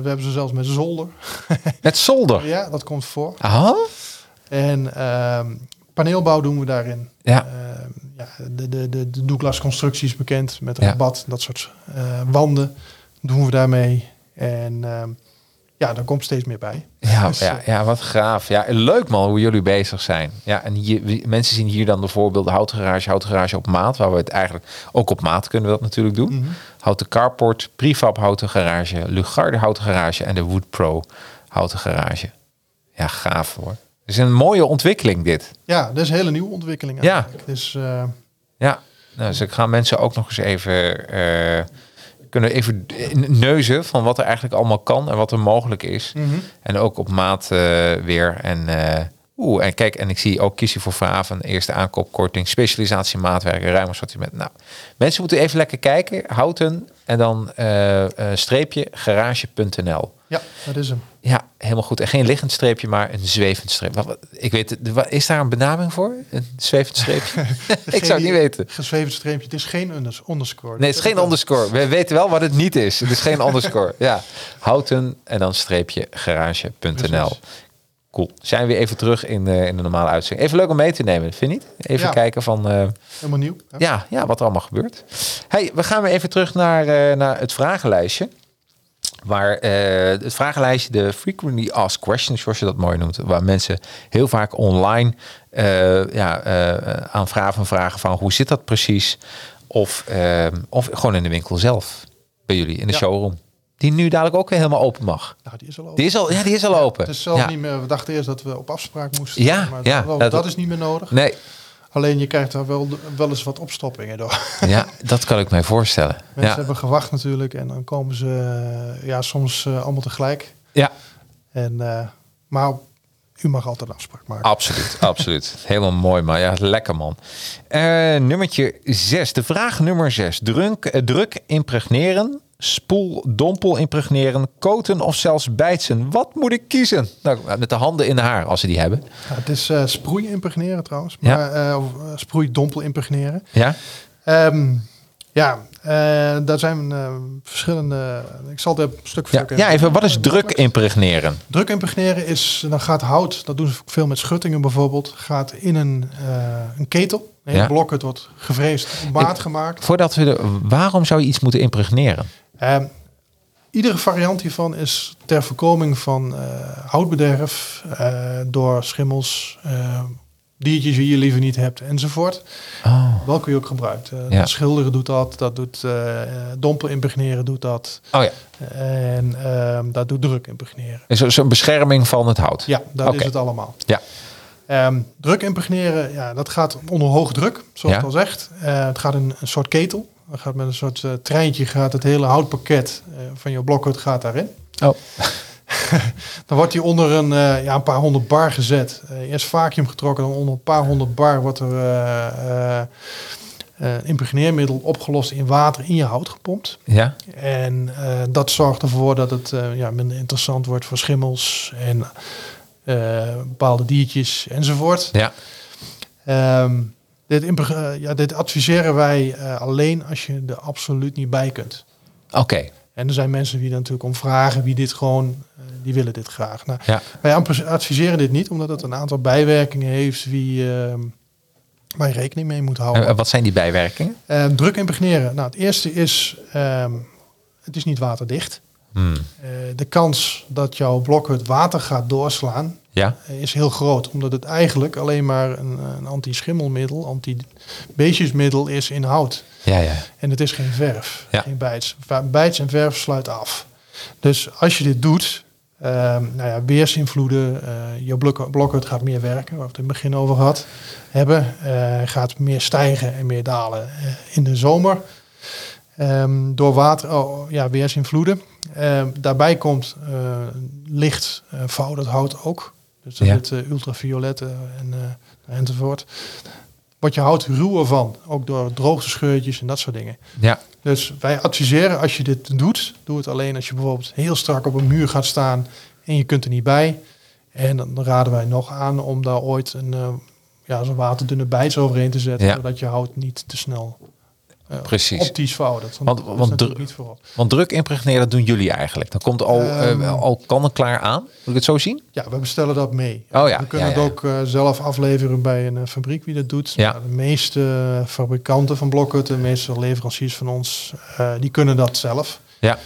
we hebben ze zelfs met zolder. Met zolder. Ja, dat komt voor. Aha. En ehm, paneelbouw doen we daarin. Ja. Ehm, ja, de, de, de, de is bekend met Ja. rabat, dat soort eh, wanden doen we daarmee. En ehm, ja, daar komt steeds meer bij. Ja, Dus, ja, eh, ja, wat gaaf. Ja, leuk man hoe jullie bezig zijn. Ja, en hier, mensen zien hier dan de voorbeelden houten garage, houten garage op maat, waar we het eigenlijk ook op maat kunnen we dat natuurlijk doen. Mhm. Houten carport, prefab houten garage, Lugarde houten garage en de Wood Pro houten garage. Ja, gaaf hoor. Het is een mooie ontwikkeling dit. Ja, dat is een hele nieuwe ontwikkeling Ja. eigenlijk. Dus eh, Ja, nou, dus ik ga mensen ook nog eens even eh, kunnen even neuzen van wat er eigenlijk allemaal kan en wat er mogelijk is. mhm. En ook op maat eh, weer. En, eh, oeh, en kijk, en ik zie ook kies je voor Vraven, eerste aankoopkorting, specialisatie maatwerken, ruim assortiment. Nou, mensen moeten even lekker kijken. Houten en dan eh, streepje garage.nl. ja, dat is hem. Ja, helemaal goed. En geen liggend streepje, maar een zwevend streepje. Ik weet, is daar een benaming voor? Een zwevend streepje? ik zou het niet weten. Gezweven streepje. Het is geen unders- underscore. Nee, het is geen underscore. We weten wel wat het niet is. Het is geen underscore. Ja, houten en dan streepje garage.nl. Cool. Zijn we weer even terug in, eh, in de normale uitzending. Even leuk om mee te nemen, vind je niet? Even Ja. kijken van eh, Helemaal nieuw. hè? ja, ja, wat er allemaal gebeurt. Hey, we gaan weer even terug naar, eh, naar het vragenlijstje. Waar eh, het vragenlijstje, de frequently asked questions, zoals je dat mooi noemt. Waar mensen heel vaak online eh, ja, eh, aan vragen vragen van hoe zit dat precies? Of, of gewoon in de winkel zelf, bij jullie, in de Ja. showroom. Die nu dadelijk ook weer helemaal open mag. Nou, die is al open. Die is al, ja, die is al open. Het is zelfs ja. niet meer, we dachten eerst dat we op afspraak moesten. Ja, maar ja, dat, dat- dat is niet meer nodig. Nee, Alleen je krijgt daar wel, wel eens wat opstoppingen door. ja, dat kan ik mij voorstellen. Mensen Ja, hebben gewacht natuurlijk en dan komen ze ja, soms eh, allemaal tegelijk. ja En, eh, maar u mag altijd een afspraak maken. absoluut, absoluut. Helemaal mooi, man. Ja, lekker, man. Eh, nummertje 6. De vraag nummer 6. Druk, eh, druk impregneren, spoel, dompel impregneren, koten of zelfs bijtsen. Wat moet ik kiezen? Nou, met de handen in de haar, als ze die hebben. Ja, het is eh sproei impregneren trouwens. Ja. Maar, eh, of, eh, sproei dompel impregneren. Ja? Ehm, ja, eh, daar zijn eh, verschillende... Ik zal het een stuk voor Ja, ja, even, wat is eh, druk impregneren? Druk impregneren is, dan gaat hout, dat doen ze veel met schuttingen bijvoorbeeld, gaat in een, eh, een ketel. Een Ja. blok, het wordt gevreesd, op maat gemaakt. Voordat we de, waarom zou je iets moeten impregneren? Ehm, iedere variant hiervan is ter voorkoming van eh, houtbederf eh, door schimmels, eh, diertjes die je liever niet hebt enzovoort. Oh, Welke je ook gebruikt. Ja. Schilderen doet dat, dat doet dompel impregneren doet dat. oh ja, En ehm, dat doet druk impregneren. is er zo'n bescherming van het hout? Ja, dat is het allemaal. Ja. Ehm, druk impregneren, ja, dat gaat onder hoog druk, zoals Ja. het al zegt. Het gaat in een soort ketel. Dan gaat met een soort eh, treintje gaat het hele houtpakket eh, van je blokhut gaat daarin. Oh. Dan wordt die onder een, eh, ja, een paar honderd bar gezet. Eerst vacuüm getrokken, dan onder een paar honderd bar wordt er impregneermiddel opgelost in water in je hout gepompt. Ja? En dat zorgt ervoor dat het ja, minder interessant wordt voor schimmels en bepaalde diertjes enzovoort. Ja. Ehm, dit, eh, ja, dit adviseren wij eh, alleen als je er absoluut niet bij kunt. Oké. En er zijn mensen die er natuurlijk om vragen, wie dit gewoon, eh, die willen dit graag. Nou, Ja. wij adviseren dit niet, omdat het een aantal bijwerkingen heeft wie, ehm, waar je rekening mee moet houden. En wat zijn die bijwerkingen? Ehm, druk impregneren. Nou, het eerste is, ehm, het is niet waterdicht. Hmm. Eh, de kans dat jouw blokhut water gaat doorslaan Ja? eh, is heel groot. Omdat het eigenlijk alleen maar een, een anti-schimmelmiddel, anti-beestjesmiddel is in hout. Ja, ja. En het is geen verf, Ja. geen bijts. Bijts en verf sluit af. Dus als je dit doet, ehm, nou ja, weersinvloeden, eh je blok, blokhut gaat meer werken, waar we het in het begin over gehad hebben. Gaat meer stijgen en meer dalen in de zomer. Ehm, door water, oh, ja, weersinvloeden. Ehm, daarbij komt eh, licht uh, verouderd hout ook. Dus Ja. zit eh, ultraviolet eh, en, enzovoort. Wordt je hout ruwer van, ook door droogtescheurtjes en dat soort dingen. Ja. Dus wij adviseren als je dit doet, doe het alleen als je bijvoorbeeld heel strak op een muur gaat staan en je kunt er niet bij. En dan raden wij nog aan om daar ooit een ja, zo'n waterdunne bijts overheen te zetten, Ja. zodat je hout niet te snel Precies. optisch. Want- dat want dru- niet. Want druk impregneren doen jullie eigenlijk. Dan komt al, eh, Ehm. al kan en klaar aan. Moet ik het zo zien? Ja, we bestellen dat mee. Oh ja, we kunnen ja, ja. het ook eh, zelf afleveren bij een eh, fabriek wie dat doet. Ja. Maar de meeste fabrikanten van blokhutten, de meeste leveranciers van ons, eh, die kunnen dat zelf. Ja.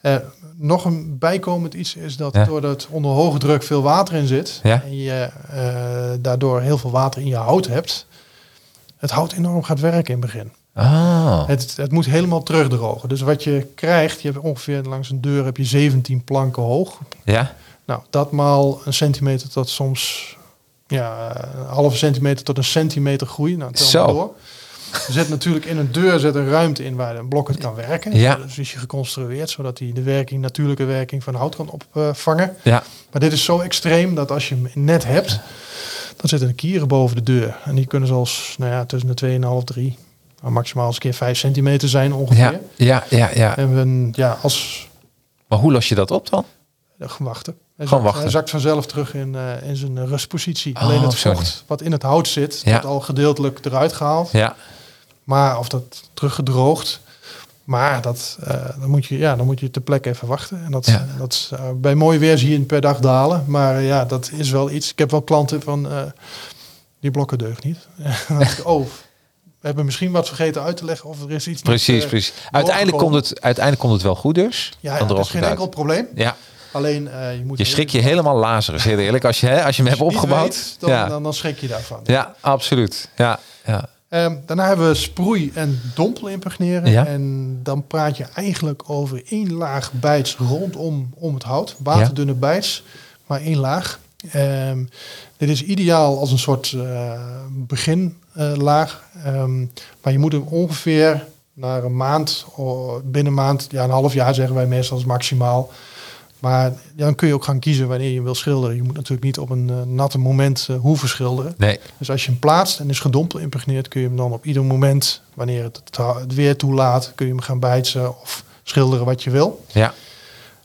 Eh, nog een bijkomend iets is dat doordat onder hoge druk veel water in zit Ja. en je eh, daardoor heel veel water in je hout hebt, het hout enorm gaat werken in het begin. Ah. Het, het moet helemaal terugdrogen. Dus wat je krijgt, je hebt ongeveer langs een deur heb je 17 planken hoog. Ja? Nou, dat maal een centimeter tot soms ja, een halve centimeter tot een centimeter groei. Nou, tel door. Er zit natuurlijk in een deur zit een ruimte in waar een blok het kan werken. Ja. Dus is je geconstrueerd zodat hij de werking, natuurlijke werking van hout kan opvangen. Ja. Maar dit is zo extreem dat als je hem net hebt, dan zitten er kieren boven de deur. En die kunnen zelfs nou ja, tussen de 2,5 3, maar maximaal eens een keer 5 centimeter zijn ongeveer. Ja, ja, ja, ja. En we, ja, als Maar hoe los je dat op dan? Ja, gewoon wachten. Hij Gewoon zakt, wachten. Hij zakt vanzelf terug in, eh, in zijn rustpositie. Oh, Alleen het vocht wat in het hout zit, Ja. wordt al gedeeltelijk eruit gehaald. Ja. Maar of dat teruggedroogd. Maar dat, eh, dan, moet je, ja, dan moet je ter plekke even wachten. En dat, Ja. dat is, eh, bij mooi weer zie je per dag dalen. Maar ja, dat is wel iets. Ik heb wel klanten van die blokken deugt niet. Oh, we hebben misschien wat vergeten uit te leggen. Of er is iets. niet, Precies, eh, precies. Uiteindelijk komt, het, uiteindelijk komt het wel goed dus. Ja, ja dat is geen enkel probleem. Ja, Alleen eh, je moet je schrik je helemaal Lazarus, heel eerlijk. Als je, hè, als je hem hebt Als je opgebouwd. weet, dan, ja. dan, dan schrik je daarvan. ja, absoluut. Ja, ja. Ehm, daarna hebben we sproei en dompel impregneren. Ja. En dan praat je eigenlijk over één laag bijts rondom om het hout. Waterdunne bijts, maar één laag. Ehm, dit is ideaal als een soort eh, beginlaag. Ehm, maar je moet hem ongeveer naar een maand, binnen een maand, ja een half jaar zeggen wij meestal is maximaal. Maar dan kun je ook gaan kiezen wanneer je wil schilderen. Je moet natuurlijk niet op een eh, natte moment eh, hoeven schilderen. Nee. Dus als je hem plaatst en is gedompeld impregneerd, kun je hem dan op ieder moment, wanneer het het, weer toelaat, kun je hem gaan bijtsen of schilderen wat je wil. Ja.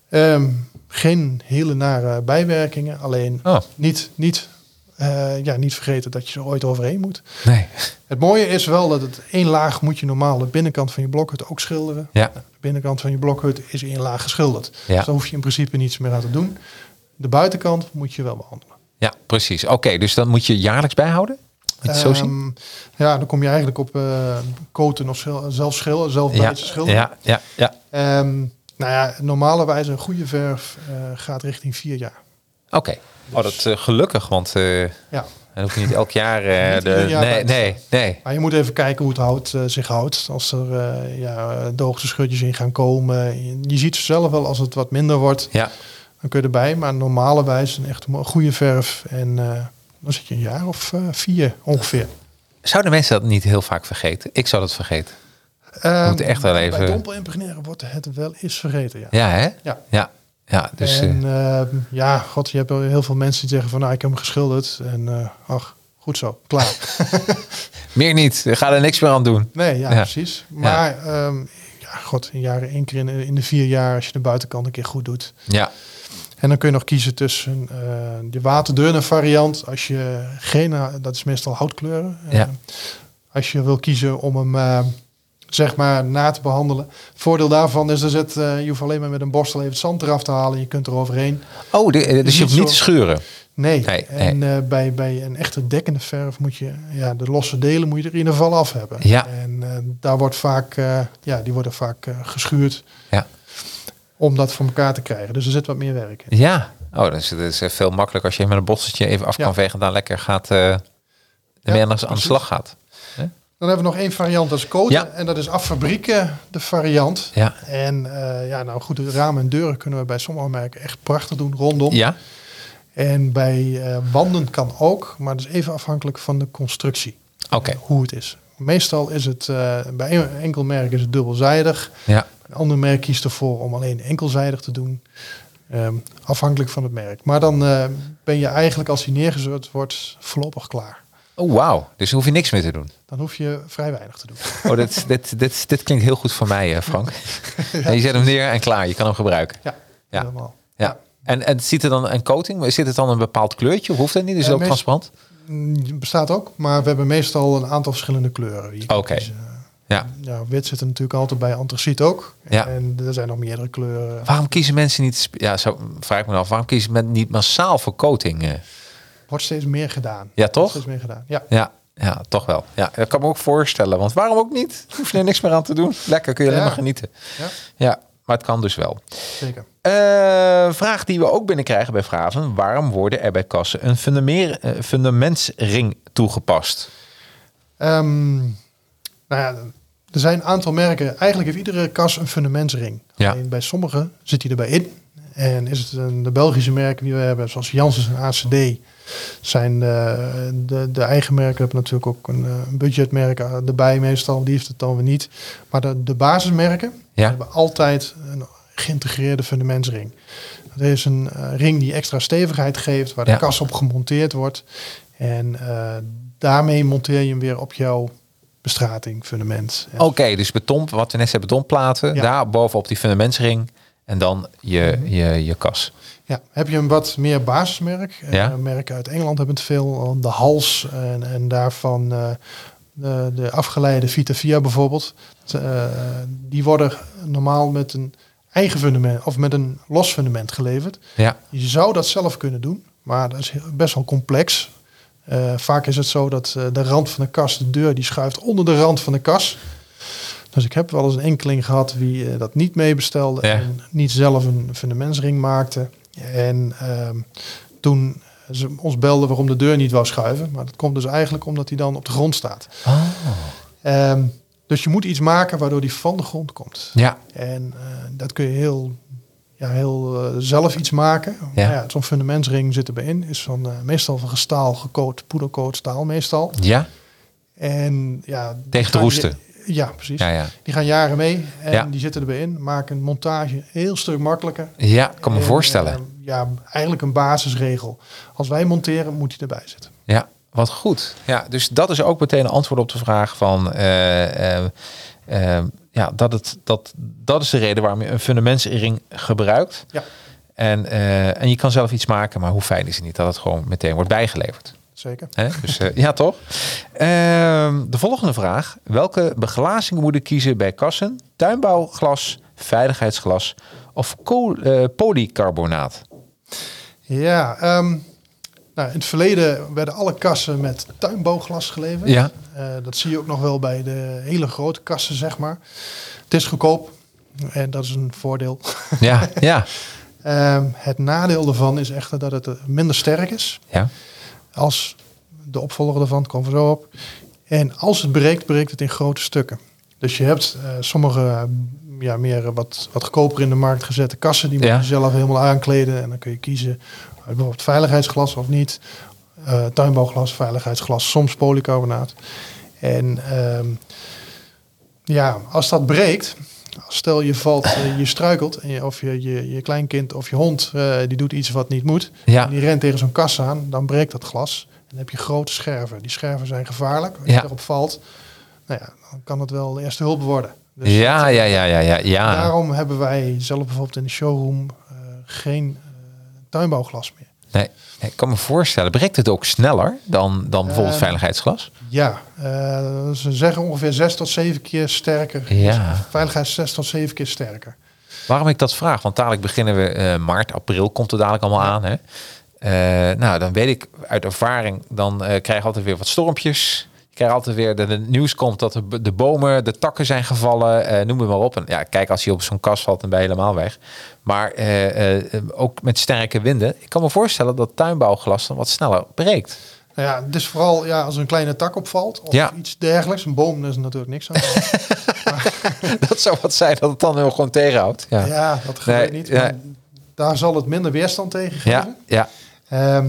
Ehm, geen hele nare bijwerkingen, alleen Oh, niet, niet, eh, ja, niet vergeten dat je er ooit overheen moet. nee. Het mooie is wel dat het één laag moet je normaal de binnenkant van je blokhut ook schilderen. Ja. De binnenkant van je blokhut is één laag geschilderd. Ja. Dus daar hoef je in principe niets meer aan te doen. De buitenkant moet je wel behandelen. Ja, precies. Oké, dus dat moet je jaarlijks bijhouden? Zo zien? Ehm, Ja, dan kom je eigenlijk op eh koten of zelf schilderen, zelf Ja, schilderen. ja, ja, ja. Ehm, nou ja, normale wijze een goede verf eh, gaat richting vier jaar. Oké. Oh, dat eh, gelukkig, want eh Ja. dan hoef je niet elk jaar... eh, Niet de, jaar nee, nee, nee. Maar je moet even kijken hoe het hout eh, zich houdt. Als er eh ja, droogteschutjes in gaan komen. Je, je ziet zelf wel als het wat minder wordt, Ja, dan kun je erbij. Maar normale wijze een echt een goede verf. En dan zit je een jaar of vier ongeveer. zouden mensen dat niet heel vaak vergeten? Ik zou dat vergeten. Ehm, moet echt wel even- Bij dompel impregneren wordt het wel eens vergeten, ja. Ja, hè? Ja. Ja, ja dus... en eh, ja, god, je hebt heel veel mensen die zeggen van, nou, ik heb hem geschilderd. En eh, ach, goed zo, klaar. meer niet. Ga er niks meer aan doen. Nee, ja, Ja. precies. Maar ja. ja, god, in jaren één keer in, de- in de vier jaar, als je de buitenkant een keer goed doet. Ja, En dan kun je nog kiezen tussen eh, de waterdunne variant. Als je geen, dat is meestal houtkleuren. Ja. Als je wil kiezen om hem zeg maar na te behandelen. Voordeel daarvan is, er zit, eh, je hoeft alleen maar met een borstel even het zand eraf te halen. Je kunt er overheen. Oh, de- eh, dus je hoeft niet te schuren. Nee. Nee, en eh, bij, bij een echte dekkende verf moet je ja, de losse delen moet je er in ieder geval af hebben. Ja. En daar wordt vaak, ja, die worden vaak geschuurd Ja. om dat voor elkaar te krijgen. Dus er zit wat meer werk in. Ja. Oh, dat is, dat is veel makkelijker als je met een borsteltje even af Ja. kan vegen. Dan lekker gaat... eh ermee aan, de- aan de precies. slag gaat. Dan hebben we nog één variant, coaten. Ja. En dat is af fabrieken de variant. Ja. En eh, ja, nou goed, de ramen en deuren kunnen we bij sommige merken echt prachtig doen rondom. Ja? En bij eh, wanden kan ook, maar dat is even afhankelijk van de constructie. Oké. hoe het is. Meestal is het, eh, bij een enkel merk is het dubbelzijdig. Ja. Een ander merk kiest ervoor om alleen enkelzijdig te doen. Ehm, afhankelijk van het merk. Maar dan ben je eigenlijk, als die neergezet wordt, voorlopig klaar. Oh, wauw. Dus dan hoef je niks meer te doen. Dan hoef je vrij weinig te doen. Oh, dit, dit, dit, dit klinkt heel goed voor mij, eh, Frank. En je zet hem neer en klaar. Je kan hem gebruiken. Ja, Ja. helemaal. Ja. En, en ziet er dan een coating? Zit het dan een bepaald kleurtje? Of hoeft dat niet? Is het Eh, ook transparant? Mm, bestaat ook, maar we hebben meestal een aantal verschillende kleuren. Oké. kiezen. Ja. Ja, wit zit er natuurlijk altijd bij, antraciet ook. Ja. En er zijn nog meerdere kleuren. Waarom kiezen mensen niet... Ja, zo vraag ik me af. Waarom kiezen mensen niet massaal voor coating? Wordt steeds meer gedaan. Ja, Wordt toch? Steeds meer gedaan. Ja. Ja, ja, toch wel. Ja, dat kan me ook voorstellen. Want waarom ook niet? Hoef je er niks meer aan te doen. Lekker, kun je alleen Ja. maar genieten. Ja. Ja, maar het kan dus wel. Zeker. Eh, vraag die we ook binnenkrijgen bij Vraven. Waarom worden er bij kassen een eh, fundamentsring toegepast? Ehm, nou ja, er zijn een aantal merken. Eigenlijk heeft iedere kas een fundamentsring. Ja. Alleen bij sommige zit hij erbij in. En is het een, de Belgische merken die we hebben, zoals Janssens en ACD, zijn de, de, de eigen merken hebben natuurlijk ook een, eh, budgetmerk erbij meestal. Die heeft het dan weer niet. Maar de, de basismerken Ja. hebben altijd een geïntegreerde fundamentsring. Dat is een eh, ring die extra stevigheid geeft, waar de Ja. kas op gemonteerd wordt. En eh, daarmee monteer je hem weer op jouw bestrating, fundament. En Oké, dus beton, wat we net hebben, betonplaten. Ja. Daar bovenop die fundamentsring. En dan je, je, je kas. Ja, heb je een wat meer basismerk? Eh, Ja. merken uit Engeland hebben het veel. De hals en, en daarvan eh, de, de afgeleide Vita Via bijvoorbeeld. Eh, die worden normaal met een eigen fundament of met een los fundament geleverd. Ja, Je zou dat zelf kunnen doen, maar dat is best wel complex. Eh, vaak is het zo dat eh, de rand van de kas, de deur, die schuift onder de rand van de kas. Dus ik heb wel eens een enkeling gehad wie eh, dat niet mee bestelde Ja. en niet zelf een fundamentsring maakte. En ehm, toen ze ons belden waarom de deur niet wou schuiven. Maar dat komt dus eigenlijk omdat hij dan op de grond staat. Oh. Ehm, dus je moet iets maken waardoor die van de grond komt. Ja, En eh, dat kun je heel, ja, heel eh, zelf iets maken. Ja. Ja. Zo'n fundamentsring zit erbij in. Is van, meestal van staal gecoat, poedercoat staal meestal. ja, En ja, Tegen gaan roesten. je- Ja, precies. ja, ja. Die gaan jaren mee en Ja. die zitten erbij in. Maken een montage een heel stuk makkelijker. Ja, ik kan me En, voorstellen. eh, ja, eigenlijk een basisregel. Als wij monteren, moet hij erbij zitten. Ja, wat goed. Ja, dus dat is ook meteen een antwoord op de vraag van... eh, eh, eh, ja, dat, het, dat, dat is de reden waarom je een fundamentsring gebruikt. Ja. En, eh, en je kan zelf iets maken, maar hoe fijn is het niet dat het gewoon meteen wordt bijgeleverd. Zeker. Hè? Dus eh, ja, toch? Ehm, de volgende vraag. Welke beglazing moet ik kiezen bij kassen? Tuinbouwglas, veiligheidsglas of eh, polycarbonaat? Ja, ehm, nou, in het verleden werden alle kassen met tuinbouwglas geleverd. Ja. Eh, dat zie je ook nog wel bij de hele grote kassen, zeg maar. Het is goedkoop en dat is een voordeel. Ja, ja, Ehm, het nadeel ervan is echter dat het minder sterk is ja. Als de opvolger ervan, komen we zo op. En als het breekt, breekt het in grote stukken. Dus je hebt eh, sommige eh, ja, meer eh, wat, wat goedkoper in de markt gezette kassen. Die moet Ja. je zelf helemaal aankleden. En dan kun je kiezen uit bijvoorbeeld veiligheidsglas of niet. Eh, tuinbouwglas, veiligheidsglas, soms polycarbonaat. En ehm, ja, als dat breekt, stel je valt, eh, je struikelt, en je, of je, je, je kleinkind of je hond, eh, die doet iets wat niet moet. Ja. Die rent tegen zo'n kas aan, dan breekt dat glas. En dan heb je grote scherven. Die scherven zijn gevaarlijk. Als Ja. je erop valt, nou ja, dan kan het wel de eerste hulp worden. Dus Ja, ja, ja, ja, ja, ja. Daarom hebben wij zelf bijvoorbeeld in de showroom eh, geen tuinbouwglas meer. Nee, ik kan me voorstellen. Breekt het ook sneller dan, dan bijvoorbeeld Eh, veiligheidsglas? Ja, eh, ze zeggen ongeveer zes tot zeven keer sterker. Ja. Veiligheid zes tot zeven keer sterker. Waarom ik dat vraag? Want dadelijk beginnen we eh, maart, april komt er dadelijk allemaal aan. Hè? Nou, dan weet ik uit ervaring, dan krijg je altijd weer wat stormpjes. Je krijgt altijd weer, dat het nieuws komt dat de, de bomen, de takken zijn gevallen, eh, noem het maar op. En ja, kijk, als je op zo'n kas valt, dan ben je helemaal weg. Maar eh, eh, ook met sterke winden. Ik kan me voorstellen dat tuinbouwglas dan wat sneller breekt. Nou ja, dus vooral ja, als er een kleine tak opvalt of Ja. iets dergelijks. Een boom, is natuurlijk niks aan. dat zou wat zijn dat het dan heel gewoon tegenhoudt. Ja, ja, dat gebeurt Nee, niet. ja. Daar zal het minder weerstand tegen geven. ja, ja. Ehm,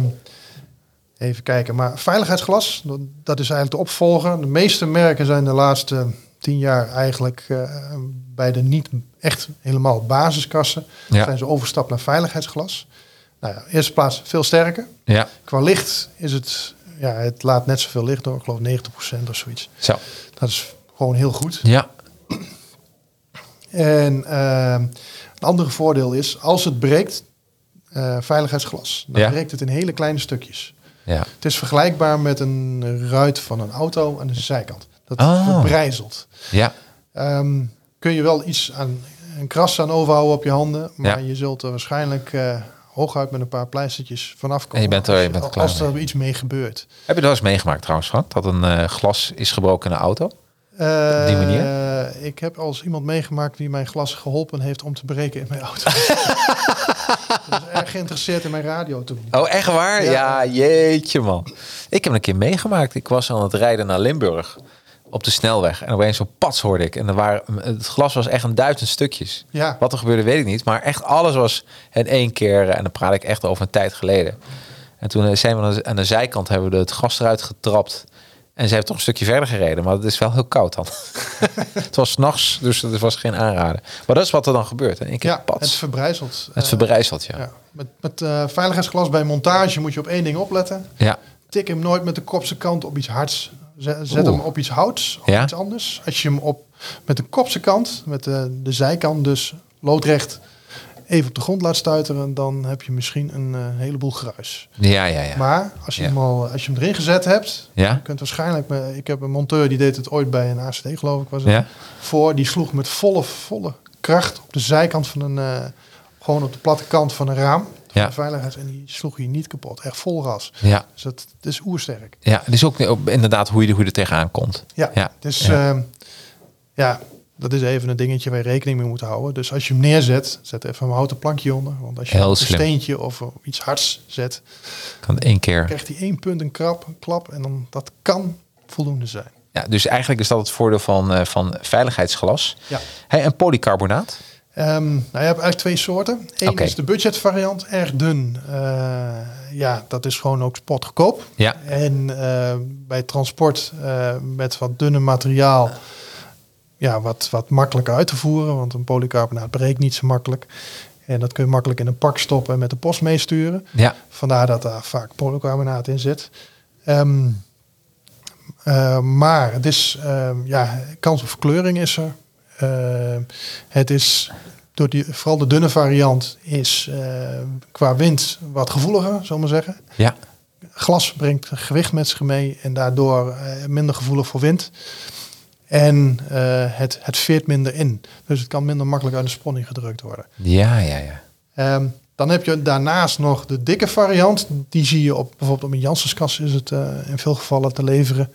even kijken, maar veiligheidsglas, dat- is eigenlijk de opvolger. De meeste merken zijn de laatste tien jaar eigenlijk eh, bij de niet echt helemaal basiskassen. Ja. Zijn ze overgestapt naar veiligheidsglas. Nou ja, eerste plaats veel sterker. ja. Qua licht is het, ja, het laat net zoveel licht door. Ik geloof 90% of zoiets. Zo. Dat is gewoon heel goed. Ja, En ehm, een andere voordeel is, als het breekt, eh, veiligheidsglas, dan Ja. breekt het in hele kleine stukjes. Ja. Het is vergelijkbaar met een ruit van een auto aan de zijkant. Dat Oh. verbrijzelt. ja. Ehm, kun je wel iets aan een kras aan overhouden op je handen, maar Ja. je zult er waarschijnlijk eh, hooguit met een paar pleistertjes vanaf komen. En je bent er- als, je bent er klaar als er iets mee gebeurt. Heb je dat eens meegemaakt trouwens, Frank? Dat een eh, glas is gebroken in een auto? Eh, die manier? Ik heb als iemand meegemaakt die mijn glas geholpen heeft om te breken in mijn auto. Is erg geïnteresseerd in mijn radio toen. Oh, echt waar? Ja. Ja. jeetje man. Ik heb een keer meegemaakt. Ik was aan het rijden naar Limburg op de snelweg. En opeens zo'n pats hoorde ik. En er waren, het glas was echt een duizend stukjes. Ja. Wat er gebeurde weet ik niet. Maar echt alles was in één keer. En dan praat ik echt over een tijd geleden. En toen zijn we aan de zijkant hebben we het gas eruit getrapt. En ze heeft toch een stukje verder gereden. Maar het is wel heel koud dan. het was 's nachts, dus het was geen aanrader. Maar dat is wat er dan gebeurt. En ik heb Ja, het verbrijzelt. het Eh, verbrijzelt, ja. ja. Met, met eh, veiligheidsglas bij montage moet je op één ding opletten. Ja, Tik hem nooit met de kopse kant op iets hards. Zet, hem op iets houts of Ja. iets anders. Als je hem op met de kopse kant, met de, de zijkant dus loodrecht, even op de grond laat stuiteren, dan heb je misschien een eh, heleboel gruis. ja, ja. ja. Maar als je, Ja. hem al, als je hem erin gezet hebt, Ja? je kunt waarschijnlijk... met- Ik heb een monteur die deed het ooit bij een ACD, geloof ik, was het. Ja? Voor, die sloeg met volle, volle kracht op de zijkant van een... eh, gewoon op de platte kant van een raam. Van Ja. de veiligheids. En die sloeg hier niet kapot. Echt vol gas. Ja. Dus dat, is oersterk. Ja, het is ook inderdaad hoe je, hoe je er tegenaan komt. Ja, Ja, dus ja. ja, Dat is even een dingetje waar je rekening mee moet houden. Dus als je hem neerzet, zet even een houten plankje onder. Want als je Heel een slim. steentje of iets hards zet, Kan één keer. krijgt hij één punt een krap, een klap. En dan, dat kan voldoende zijn. Ja, dus eigenlijk is dat het voordeel van, eh, van veiligheidsglas. Ja. Hey, en polycarbonaat? Ehm, nou, je hebt eigenlijk twee soorten. Eén is de budgetvariant, erg dun. Eh, ja, dat is gewoon ook spotgoedkoop. Ja. En eh, bij transport met wat dunner materiaal, ja, wat, wat makkelijker uit te voeren. Want een polycarbonaat breekt niet zo makkelijk. En dat kun je makkelijk in een pak stoppen en met de post meesturen. Ja. Vandaar dat daar vaak polycarbonaat in zit. Ehm, eh, maar het is, ehm, ja, kans op verkleuring is er. Eh, het is, door die, vooral de dunne variant is eh, qua wind wat gevoeliger, zal ik maar zeggen. Ja. Glas brengt gewicht met zich mee en daardoor minder gevoelig voor wind. En eh, het, het veert minder in. Dus het kan minder makkelijk uit de sponning gedrukt worden. Ja, ja, ja. Ehm, dan heb je daarnaast nog de dikke variant. Die zie je op bijvoorbeeld op een Janssenskas is het eh, in veel gevallen te leveren.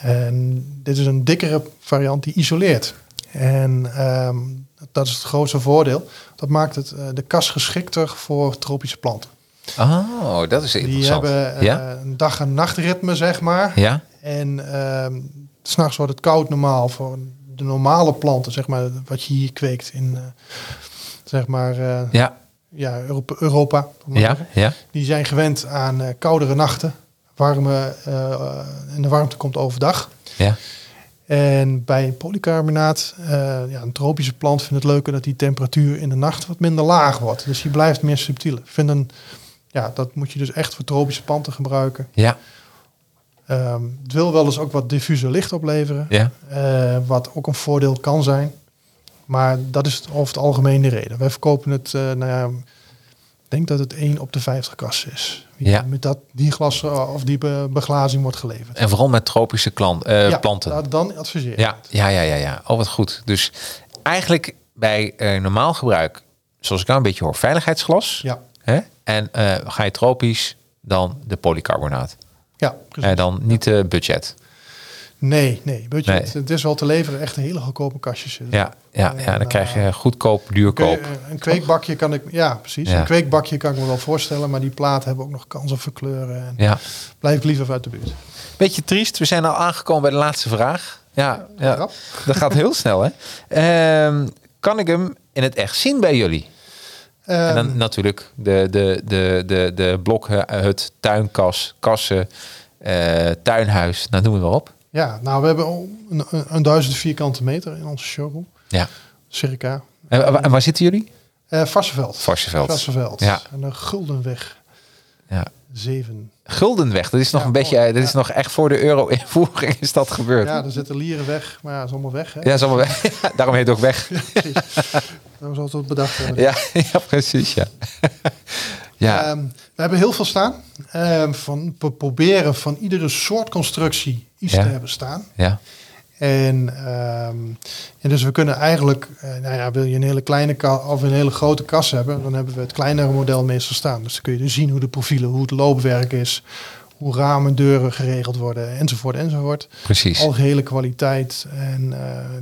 En dit is een dikkere variant die isoleert. En ehm, dat is het grootste voordeel. Dat maakt het, eh, de kas geschikter voor tropische planten. Oh, dat is Die interessant. hebben eh, ja? een dag- en nachtritme, zeg maar. Ja? En s s'nachts wordt het koud normaal voor de normale planten, zeg maar, wat je hier kweekt in, eh, zeg maar, eh, Ja? ja, Europa. Europa Ja? Ja? Die zijn gewend aan eh, koudere nachten. Warme, en de warmte komt overdag. Ja? En bij een polycarbonaat, ja, een tropische plant vindt het leuker dat die temperatuur in de nacht wat minder laag wordt. Dus die blijft meer subtiel. Ik vind een, ja, dat moet je dus echt voor tropische planten gebruiken. Ja? Ehm, het wil wel eens ook wat diffuser licht opleveren. Ja? Eh, wat ook een voordeel kan zijn. Maar dat is over het algemeen de reden. Wij verkopen het, eh, nou ja, ik denk dat het 1 op de 50 kassen is. Ja. Met dat die glas eh, of die be- beglazing wordt geleverd. En vooral met tropische klant, Ja, planten. da- dan adviseer ik Ja, ja, ja, ja, ja. Oh, wat goed. Dus eigenlijk bij normaal gebruik, zoals ik nou een beetje hoor, veiligheidsglas. Ja, Hè? En ga je tropisch, dan de polycarbonaat. Ja precies. En dan niet de budget. Nee, nee, budget. Nee. Het is wel te leveren. Echt een hele goedkope kastjes. Ja, ja, ja, dan En, krijg je eh, goedkoop, duurkoop. eh, een kweekbakje kan ik, ja precies. Ja. Een kweekbakje kan ik me wel voorstellen, maar die platen hebben ook nog kans op verkleuren. En Ja. Blijf ik liever uit de buurt. Beetje triest, we zijn al aangekomen bij de laatste vraag. Ja, ja. Dat gaat heel snel, hè? Ehm, kan ik hem in het echt zien bij jullie? En dan Ehm, natuurlijk de, de, de, de, de blokhut, tuinkas, kassen, eh, tuinhuis, nou noem het maar op. Ja, nou, we hebben een, een, duizend vierkante meter in onze showroom. Ja. Circa. En, wa- en waar zitten jullie? Eh Varsseveld. Varsseveld. Varsseveld. Ja. En een Guldenweg Ja. 7. Guldenweg, dat is nog Ja, een beetje, eh, dat is ja. nog echt voor de euro-invoering is dat gebeurd. Ja, Ja, er zitten lieren weg. Maar ja, dat is allemaal weg. Hè? dat is allemaal weg. Daarom heet het ook weg. Dat was altijd bedacht. hebben. Ja, ja precies, ja. ja, Ehm, we hebben heel veel staan. Ehm, van, we proberen van iedere soort constructie iets Ja. te hebben staan. ja, En, ehm, en dus we kunnen eigenlijk, eh, nou ja, wil je een hele kleine of een hele grote kas hebben, dan hebben we het kleinere model meestal staan. Dus dan kun je dus zien hoe de profielen, hoe het loopwerk is, hoe ramen, deuren geregeld worden, enzovoort, enzovoort. precies. Algehele kwaliteit en eh,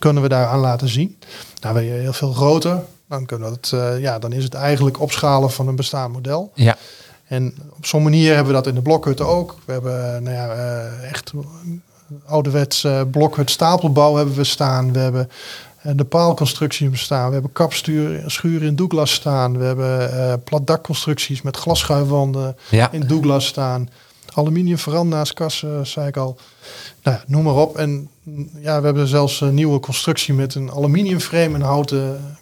kunnen we daar aan laten zien. Nou, wil je heel veel groter, dan, kunnen we het, eh, ja, dan is het eigenlijk opschalen van een bestaand model. Ja, En op zo'n manier hebben we dat in de blokhutten ook. We hebben eh, nou ja, eh, echt ouderwets eh, blokhut stapelbouw hebben we staan. We hebben de paalconstructie hebben we staan. We hebben kapstuur, schuren in Douglas staan. We hebben platdakconstructies met glasschuifwanden ja, in Douglas staan. Aluminium veranda's, kassen, zei ik al. Nou, noem maar op. En ja, we hebben zelfs een nieuwe constructie met een aluminiumframe en houten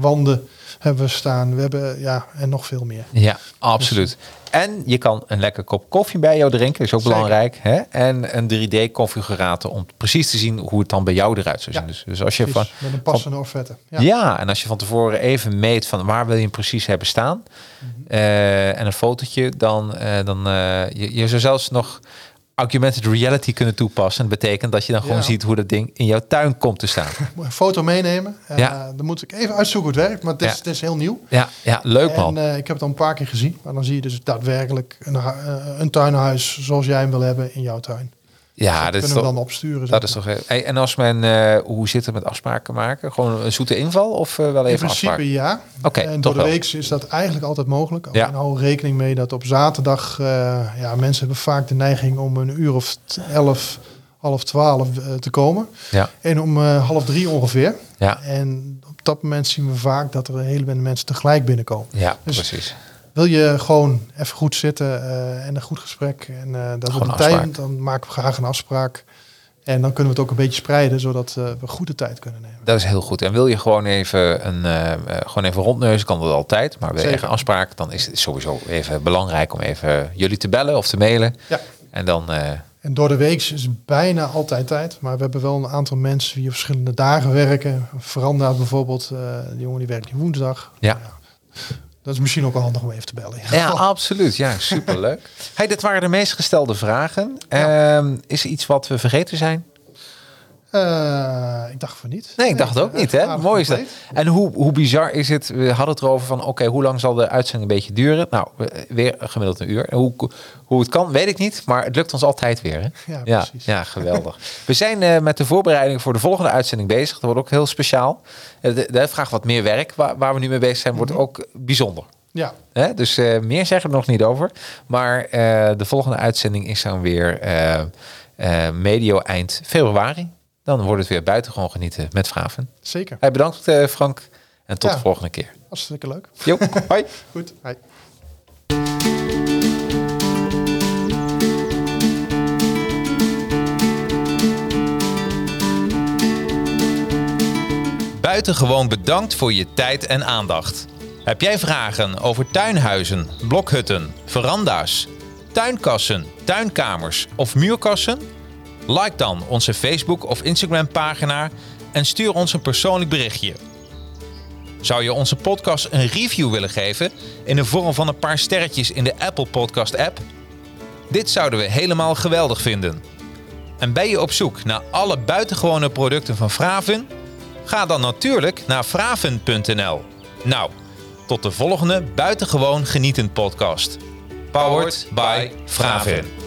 wanden hebben we staan. We hebben, ja, en nog veel meer. ja, absoluut. En je kan een lekker kop koffie bij jou drinken, is ook Zeker. belangrijk. Hè? En een 3D-configurator om precies te zien hoe het dan bij jou eruit zou zien. Ja, Dus, dus als je van, met een passende offerte. Ja. Ja. en als je van tevoren even meet van waar wil je hem precies hebben staan Mhm. eh, en een fotootje, dan, eh, dan eh, je, je zou zelfs nog augmented reality kunnen toepassen. Dat betekent dat je dan gewoon Ja. ziet hoe dat ding in jouw tuin komt te staan. Een foto meenemen. Eh, Ja. Dan moet ik even uitzoeken hoe het werkt, maar het is, Ja. het is heel nieuw. Ja, ja leuk man. En eh, ik heb het al een paar keer gezien. Maar dan zie je dus daadwerkelijk een, eh, een tuinhuis zoals jij hem wil hebben in jouw tuin. Ja, dat dat is kunnen we toch, dan opsturen. dat is toch hey, En als men, eh, hoe zit het met afspraken maken? Gewoon een zoete inval of eh, wel In even principe afspraken? ja. Oké, en door de week is dat eigenlijk altijd mogelijk. Ja. Alleen hou rekening mee dat op zaterdag... eh, ja, mensen hebben vaak de neiging om een uur of elf, half twaalf te komen. Ja, En om half drie ongeveer. ja, En op dat moment zien we vaak dat er een hele bende mensen tegelijk binnenkomen. ja Dus- precies. Wil je gewoon even goed zitten eh, en een goed gesprek en eh, dat we een tijd, dan maken we graag een afspraak. En dan kunnen we het ook een beetje spreiden, zodat eh, we goed de tijd kunnen nemen. Dat is heel goed. En wil je gewoon even, een, gewoon even rondneuzen, kan dat altijd. Maar wil je een afspraak, dan is het sowieso even belangrijk om even jullie te bellen of te mailen. Ja. En dan, En door de week is bijna altijd tijd. Maar we hebben wel een aantal mensen die op verschillende dagen werken. Veranda bijvoorbeeld, de jongen die werkt die woensdag. ja. Dat is misschien ook wel handig om even te bellen. Ja, absoluut. Ja, superleuk. hey, dit waren de meest gestelde vragen. Ehm, is er iets wat we vergeten zijn? Eh, ik dacht van niet. Nee, ik dacht het ook niet. Hè? aardig Mooi is dat. En hoe, hoe bizar is het? We hadden het erover van, oké, hoe lang zal de uitzending een beetje duren? Nou, eh, weer gemiddeld een uur. En hoe, hoe het kan, weet ik niet. Maar het lukt ons altijd weer. Hè? Ja, Ja, precies. ja, geweldig. We zijn eh, met de voorbereiding voor de volgende uitzending bezig. Dat wordt ook heel speciaal. Eh, de, de vraag wat meer werk, waar, waar we nu mee bezig zijn, wordt ook bijzonder. Ja, Hè? Dus eh, meer zeggen we nog niet over. Maar eh, de volgende uitzending is dan weer eh, eh, medio eind februari. Dan wordt het weer buitengewoon genieten met Vraven. zeker. Hey, bedankt eh, Frank. En tot Ja. de volgende keer. Hartstikke leuk. Jo, hoi. Goed. Hi. Buitengewoon bedankt voor je tijd en aandacht. Heb jij vragen over tuinhuizen, blokhutten, veranda's, tuinkassen, tuinkamers of muurkassen? Like dan onze Facebook of Instagram pagina en stuur ons een persoonlijk berichtje. Zou je onze podcast een review willen geven in de vorm van een paar sterretjes in de Apple Podcast app? Dit zouden we helemaal geweldig vinden. En ben je op zoek naar alle buitengewone producten van Fraven? Ga dan natuurlijk naar fraven.nl. Nou, tot de volgende buitengewoon genietend podcast. Powered by Fraven.